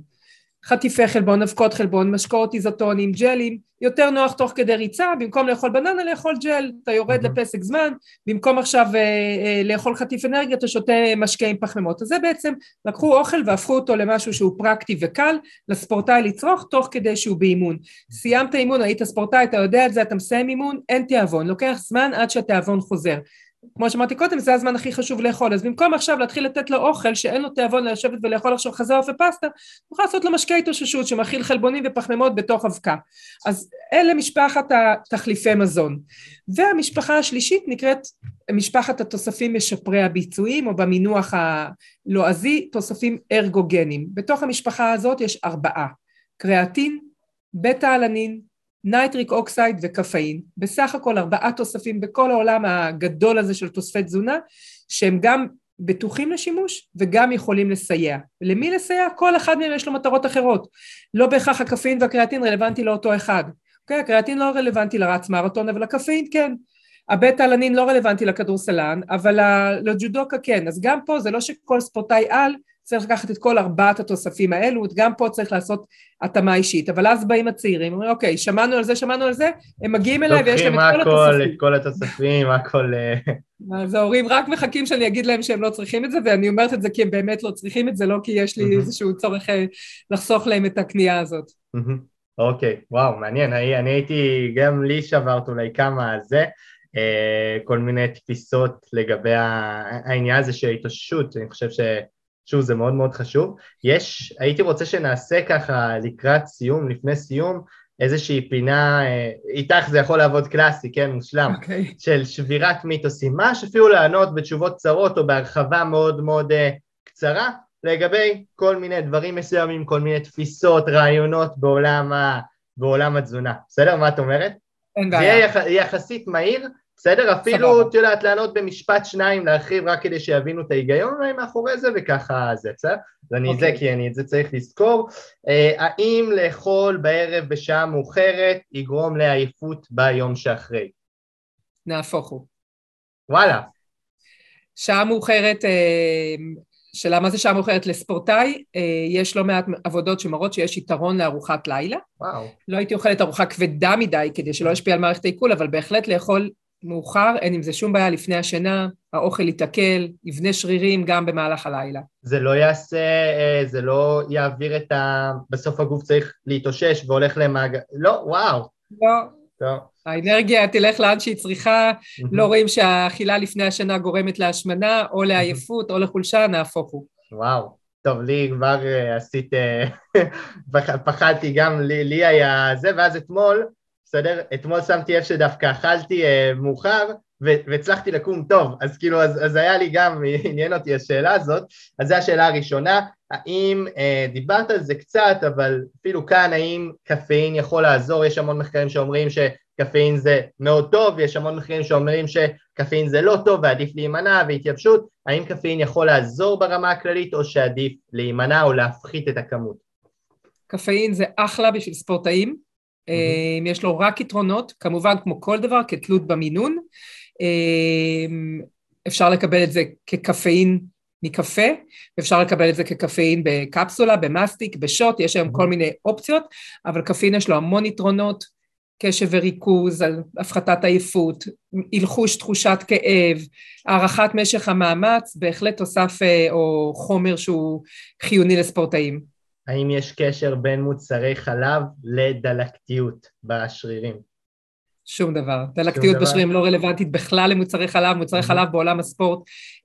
חטיפי חלבון, אבקות חלבון, משקאות איזוטונים, ג'לים, יותר נוח תוך כדי ריצה, במקום לאכול בננה לאכול ג'ל, אתה יורד mm-hmm. לפסק זמן, במקום עכשיו אה, אה, לאכול חטיף אנרגיה אתה שותה משקה עם פחמימות. אז זה בעצם, לקחו אוכל והפכו אותו למשהו שהוא פרקטי וקל לספורטאי לצרוך תוך כדי שהוא באימון. סיימת אימון, היית ספורטאי, אתה יודע את זה, אתה מסיים אימון, אין תיאבון, לוקח זמן עד שהתיאבון חוזר. כמו שאמרתי קודם, זה הזמן הכי חשוב לאכול, אז במקום עכשיו להתחיל לתת לו אוכל שאין לו תיאבון לשבת ולאכול עכשיו חזר ופסטה, נוכל לעשות לו משקה התאוששות שמכיל חלבונים ופחמימות בתוך אבקה. אז אלה משפחת התחליפי מזון. והמשפחה השלישית נקראת משפחת התוספים משפרי הביצועים, או במינוח הלועזי, תוספים ארגוגנים. בתוך המשפחה הזאת יש ארבעה, קריאטין, בטא-אלנין, nitric oxide וקפאין, בסך הכל ארבעה תוספים בכל העולם הגדול הזה של תוספי תזונה, שהם גם בטוחים לשימוש וגם יכולים לסייע. למי לסייע? כל אחד מהם יש לו מטרות אחרות. לא בהכרח הקפאין והקריאטין רלוונטי לאותו אחד. אוקיי? הקריאטין לא רלוונטי לרץ מרתון, אבל הקפאין כן. הבטא אלנין לא רלוונטי לכדורסלן, אבל לג'ודוקה כן. אז גם פה זה לא שכל ספורטאי על צריך לקחת את כל ארבעת התוספים האלו, גם פה צריך לעשות התאמה אישית, אבל אז באים הצעירים, אומרים אוקיי, שמענו על זה, שמענו על זה, הם מגיעים אליי ויש להם את כל התוספים. את כל התוספים, הכל... אה. אז ההורים רק מחכים שאני אגיד להם שהם לא צריכים את זה, ואני אומרת את זה כי הם באמת לא צריכים את זה, לא כי יש לי איזשהו צורך אה, לחסוך להם את הקנייה הזאת. אוקיי, וואו, מעניין, אני הייתי, גם לי שברת אולי כמה זה. אה, כל מיני תפיסות לגבי העניין הזה של התאוששות, אני חושב ש... שוב, זה מאוד מאוד חשוב. יש, הייתי רוצה שנעשה ככה לקראת סיום, לפני סיום, איזושהי פינה, אה, איתך זה יכול לעבוד קלאסי, כן, מושלם, okay. אוקיי. של שבירת מיתוסים, מה שאפילו לענות בתשובות קצרות או בהרחבה מאוד מאוד uh, קצרה לגבי כל מיני דברים מסוימים, כל מיני תפיסות, רעיונות בעולם, ה, בעולם התזונה, בסדר? מה את אומרת? אין בעיה. זה יהיה יחסית מהיר, בסדר? אפילו, את יודעת, לענות במשפט שניים, להרחיב רק כדי שיבינו את ההיגיון אולי מאחורי זה, וככה זה, בסדר? אז אני okay. זה, אוקיי. כי אני את זה צריך לזכור. Uh, האם לאכול בערב בשעה מאוחרת יגרום לעייפות ביום שאחרי? נהפוך הוא. וואלה. שעה מאוחרת, אה, שאלה מה זה שעה מאוחרת לספורטאי, אה, יש לא מעט עבודות שמראות שיש יתרון לארוחת לילה. וואו. לא הייתי אוכלת ארוחה כבדה מדי כדי שלא ישפיע על מערכת העיכול, אבל בהחלט לאכול מאוחר, אין עם זה שום בעיה לפני השינה, האוכל ייתקל, יבנה שרירים גם במהלך הלילה. זה לא יעשה, אה, זה לא יעביר את ה... בסוף הגוף צריך להתאושש והולך למעגל... לא, וואו. לא. טוב. האנרגיה תלך לאן שהיא צריכה, לא רואים שהאכילה לפני השינה גורמת להשמנה, או לעייפות, או לחולשה, נהפוך הוא. וואו. טוב, לי כבר uh, עשית, uh, פחדתי גם, לי, לי היה זה, ואז אתמול בסדר? אתמול שמתי לב שדווקא אכלתי אה, מאוחר והצלחתי לקום טוב, אז כאילו, אז, אז היה לי גם, עניין אותי השאלה הזאת, אז זו השאלה הראשונה, האם, אה, דיברת על זה קצת, אבל אפילו כאן, האם קפאין יכול לעזור? יש המון מחקרים שאומרים שקפאין זה מאוד טוב, יש המון מחקרים שאומרים שקפאין זה לא טוב ועדיף להימנע והתייבשות, האם קפאין יכול לעזור ברמה הכללית או שעדיף להימנע או להפחית את הכמות? קפאין זה אחלה בשביל ספורטאים, Mm-hmm. יש לו רק יתרונות, כמובן כמו כל דבר, כתלות במינון. אמ, אפשר לקבל את זה כקפאין מקפה, אפשר לקבל את זה כקפאין בקפסולה, במאסטיק, בשוט, יש היום mm-hmm. כל מיני אופציות, אבל קפאין יש לו המון יתרונות, קשב וריכוז, הפחתת עייפות, הלחוש תחושת כאב, הארכת משך המאמץ, בהחלט תוסף אה, או חומר שהוא חיוני לספורטאים. האם יש קשר בין מוצרי חלב לדלקתיות בשרירים? שום דבר. דלקתיות. בשרירים לא רלוונטית בכלל למוצרי חלב. מוצרי mm-hmm. חלב בעולם הספורט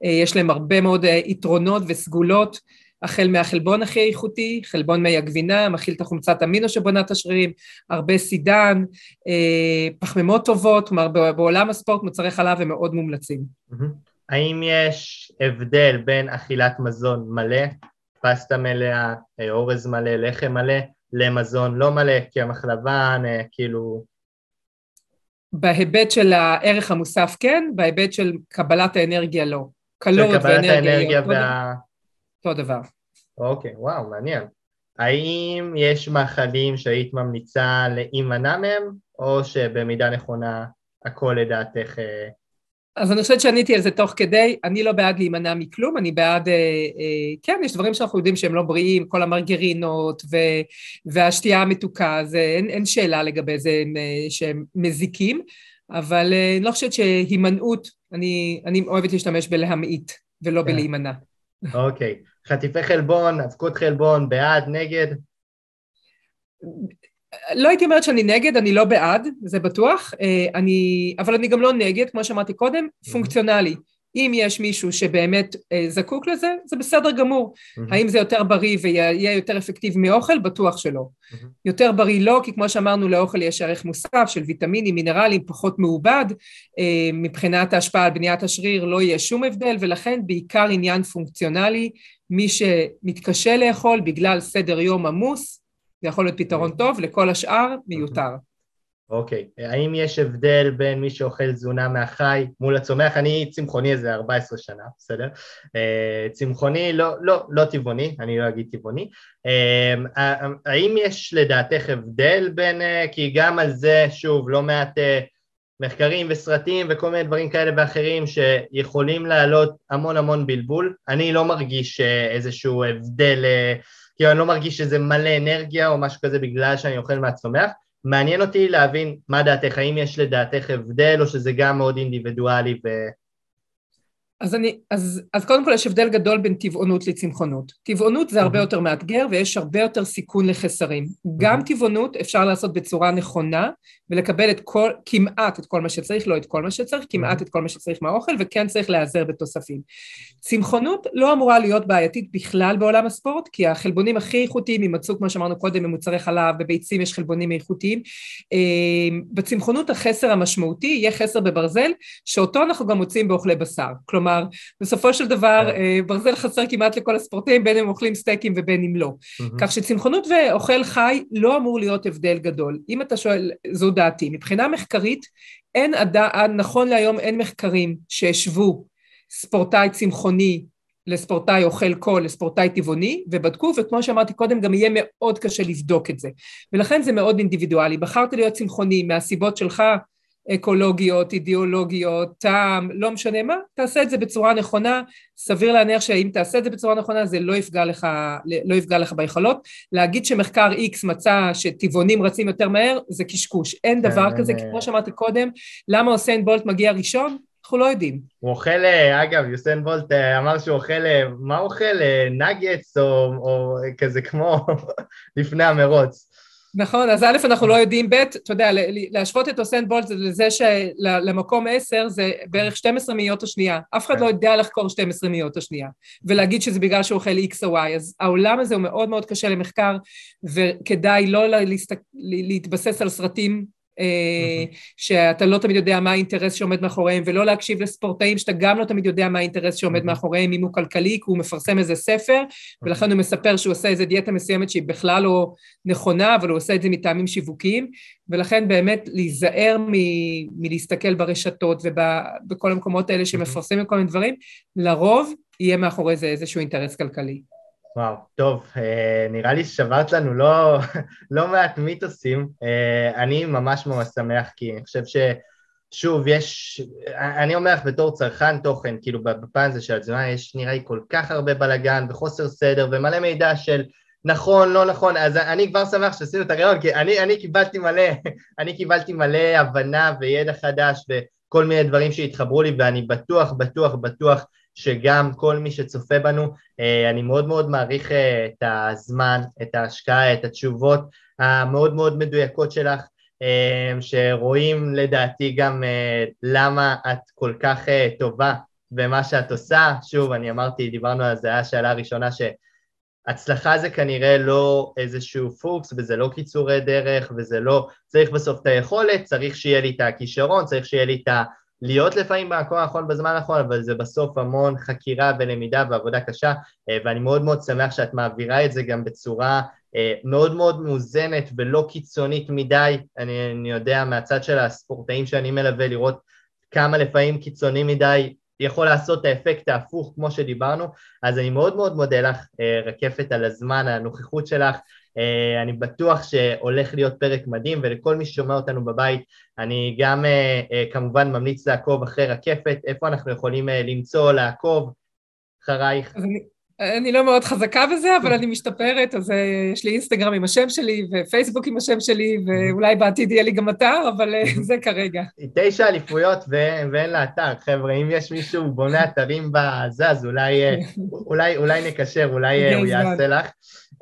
אה, יש להם הרבה מאוד אה, יתרונות וסגולות, החל מהחלבון הכי איכותי, חלבון מי הגבינה, מכיל את החומצת אמינו שבונה את השרירים, הרבה סידן, אה, פחמימות טובות, כלומר בעולם הספורט מוצרי חלב הם מאוד מומלצים. Mm-hmm. האם יש הבדל בין אכילת מזון מלא פסטה מלאה, אה, אורז מלא, לחם מלא, למזון לא מלא, קמח לבן, אה, כאילו... בהיבט של הערך המוסף כן, בהיבט של קבלת האנרגיה לא. קלוריות ואנרגיה אותו, וה... אותו דבר. אוקיי, וואו, מעניין. האם יש מאכלים שהיית ממליצה להימנע מהם, או שבמידה נכונה הכל לדעתך אה, אז אני חושבת שעניתי על זה תוך כדי, אני לא בעד להימנע מכלום, אני בעד, אה, אה, כן, יש דברים שאנחנו יודעים שהם לא בריאים, כל המרגרינות ו, והשתייה המתוקה, זה, אין, אין שאלה לגבי זה אה, שהם מזיקים, אבל אה, אני לא חושבת שהימנעות, אני, אני אוהבת להשתמש בלהמעיט ולא. כן. בלהימנע. אוקיי. חטיפי חלבון, אבקות חלבון, בעד, נגד? לא הייתי אומרת שאני נגד, אני לא בעד, זה בטוח, אה, אני, אבל אני גם לא נגד, כמו שאמרתי קודם, mm-hmm. פונקציונלי. אם יש מישהו שבאמת אה, זקוק לזה, זה בסדר גמור. Mm-hmm. האם זה יותר בריא ויהיה יותר אפקטיבי מאוכל? בטוח שלא. Mm-hmm. יותר בריא לא, כי כמו שאמרנו, לאוכל יש ערך מוסף של ויטמינים, מינרלים, פחות מעובד. אה, מבחינת ההשפעה על בניית השריר לא יהיה שום הבדל, ולכן בעיקר עניין פונקציונלי. מי שמתקשה לאכול בגלל סדר יום עמוס, זה יכול להיות פתרון אוקיי. טוב, לכל השאר מיותר. אוקיי, okay. האם יש הבדל בין מי שאוכל תזונה מהחי מול הצומח? אני צמחוני איזה 14 שנה, בסדר? Uh, צמחוני, לא, לא, לא טבעוני, אני לא אגיד טבעוני. Uh, האם יש לדעתך הבדל בין, כי גם על זה, שוב, לא מעט מחקרים וסרטים וכל מיני דברים כאלה ואחרים שיכולים להעלות המון המון בלבול. אני לא מרגיש איזשהו הבדל כאילו אני לא מרגיש שזה מלא אנרגיה או משהו כזה בגלל שאני אוכל מהצומח. מעניין אותי להבין מה דעתך, האם יש לדעתך הבדל או שזה גם מאוד אינדיבידואלי ו... אז, אני, אז, אז קודם כל יש הבדל גדול בין טבעונות לצמחונות. טבעונות זה הרבה יותר מאתגר ויש הרבה יותר סיכון לחסרים. גם טבעונות אפשר לעשות בצורה נכונה ולקבל את כל, כמעט את כל מה שצריך, לא את כל מה שצריך, כמעט את כל מה שצריך מהאוכל, וכן צריך להיעזר בתוספים. צמחונות לא אמורה להיות בעייתית בכלל בעולם הספורט, כי החלבונים הכי איכותיים יימצאו, כמו שאמרנו קודם, במוצרי חלב, בביצים יש חלבונים איכותיים. אה, בצמחונות החסר המשמעותי יהיה חסר בברזל, שאותו אנחנו גם מוצאים באוכלי בשר. כלומר, בסופו של דבר. אה, ברזל חסר כמעט לכל הספורטאים, בין אם אוכלים סטייקים ובין אם לא. כך שצמחונות ואוכל חי לא אמור להיות הבדל גדול. אם אתה שואל, זו דעתי. מבחינה מחקרית, אין עד, נכון להיום אין מחקרים שהשוו ספורטאי צמחוני לספורטאי אוכל קול, לספורטאי טבעוני, ובדקו, וכמו שאמרתי קודם, גם יהיה מאוד קשה לבדוק את זה. ולכן זה מאוד אינדיבידואלי. בחרת להיות צמחוני מהסיבות שלך, אקולוגיות, אידיאולוגיות, טעם, לא משנה מה, תעשה את זה בצורה נכונה, סביר להניח שאם תעשה את זה בצורה נכונה זה לא יפגע לך, לא יפגע לך ביכולות. להגיד שמחקר X מצא שטבעונים רצים יותר מהר, זה קשקוש. אין כן, דבר כזה, כי כמו שאמרתי קודם, למה אוסיין בולט מגיע ראשון? אנחנו לא יודעים. הוא אוכל, אה, אגב, יוסיין בולט אה, אמר שהוא אוכל, אה, מה הוא אוכל? נגטס או, או כזה כמו לפני המרוץ. נכון, אז א', אנחנו לא יודעים, ב', אתה יודע, להשוות את אוסן בולט לזה שלמקום עשר זה בערך 12 מאיות השנייה. אף אחד לא יודע לחקור 12 מאיות השנייה, ולהגיד שזה בגלל שהוא אוכל X או Y. אז העולם הזה הוא מאוד מאוד קשה למחקר, וכדאי לא להתבסס על סרטים שאתה לא תמיד יודע מה האינטרס שעומד מאחוריהם, ולא להקשיב לספורטאים שאתה גם לא תמיד יודע מה האינטרס שעומד מאחוריהם, אם הוא כלכלי, כי הוא מפרסם איזה ספר, ולכן הוא מספר שהוא עושה איזה דיאטה מסוימת שהיא בכלל לא נכונה, אבל הוא עושה את זה מטעמים שיווקיים, ולכן באמת להיזהר מ- מלהסתכל ברשתות ובכל המקומות האלה שמפרסמים כל מיני דברים, לרוב יהיה מאחורי זה איזשהו אינטרס כלכלי. וואו, טוב, אה, נראה לי ששברת לנו לא, לא מעט מיתוסים. אה, אני ממש ממש שמח, כי אני חושב ששוב, יש, אני אומר לך בתור צרכן תוכן, כאילו בפן הזה של התזונה, יש נראה לי כל כך הרבה בלאגן וחוסר סדר ומלא מידע של נכון, לא נכון, אז אני כבר שמח שעשינו את הרעיון, כי אני, אני קיבלתי מלא, אני קיבלתי מלא הבנה וידע חדש וכל מיני דברים שהתחברו לי, ואני בטוח, בטוח, בטוח שגם כל מי שצופה בנו, אה, אני מאוד מאוד מעריך אה, את הזמן, את ההשקעה, את התשובות המאוד מאוד מדויקות שלך, אה, שרואים לדעתי גם למה את כל כך טובה במה שאת עושה. שוב, אני אמרתי, דיברנו על זה, היה השאלה הראשונה שהצלחה זה כנראה לא איזשהו פוקס וזה לא קיצורי דרך וזה לא, צריך בסוף את היכולת, צריך שיהיה לי את הכישרון, צריך שיהיה לי את. להיות לפעמים במקום הנכון בזמן הנכון, אבל זה בסוף המון חקירה ולמידה ועבודה קשה, אה, ואני מאוד מאוד שמח שאת מעבירה את זה גם בצורה אה, מאוד מאוד מאוזנת ולא קיצונית מדי. אני, אני יודע מהצד של הספורטאים שאני מלווה לראות כמה לפעמים קיצוני מדי יכול לעשות את האפקט ההפוך כמו שדיברנו, אז אני מאוד מאוד מודה לך, אה, רקפת, על הזמן, הנוכחות שלך, אני בטוח שהולך להיות פרק מדהים, ולכל מי ששומע אותנו בבית, אני גם אה, אה, כמובן ממליץ לעקוב אחרי רקפת, איפה אנחנו יכולים למצוא, לעקוב אחרייך. אני, אני לא מאוד חזקה בזה, אבל אני משתפרת, אז יש לי אינסטגרם עם השם שלי, ופייסבוק עם השם שלי, ואולי בעתיד יהיה לי גם אתר, אבל זה כרגע. תשע אליפויות ואין לה אתר, חבר'ה, אם יש מישהו בונה אתרים בזה, אז אולי, אולי, אולי נקשר, אולי הוא יעשה לך.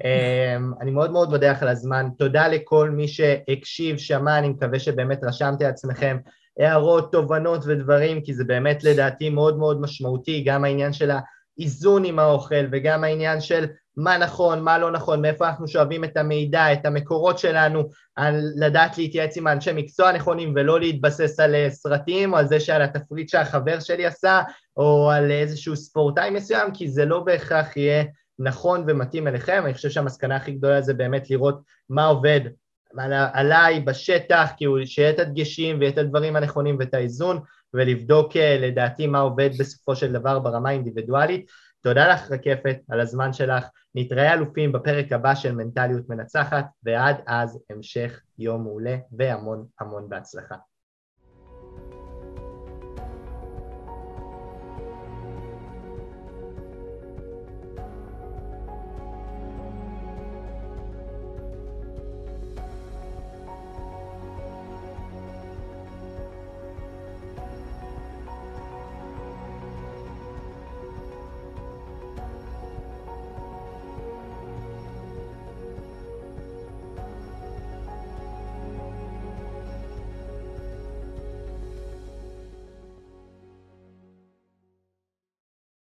אמ, אני מאוד מאוד מודה על הזמן, תודה לכל מי שהקשיב, שמע, אני מקווה שבאמת רשמתי לעצמכם הערות, תובנות ודברים, כי זה באמת לדעתי מאוד מאוד משמעותי, גם העניין של האיזון עם האוכל וגם העניין של מה נכון, מה לא נכון, מאיפה אנחנו שואבים את המידע, את המקורות שלנו, על לדעת להתייעץ עם האנשי מקצוע הנכונים ולא להתבסס על אה, סרטים או על זה שעל התפריט שהחבר שלי עשה או על איזשהו ספורטאי מסוים, כי זה לא בהכרח יהיה נכון ומתאים אליכם, אני חושב שהמסקנה הכי גדולה זה באמת לראות מה עובד עליי בשטח, כאילו שיהיה את הדגשים ויהיה את הדברים הנכונים ואת האיזון, ולבדוק אה, לדעתי מה עובד בסופו של דבר ברמה האינדיבידואלית. תודה לך רקפת על הזמן שלך, נתראה אלופים בפרק הבא של מנטליות מנצחת, ועד אז המשך יום מעולה והמון המון בהצלחה.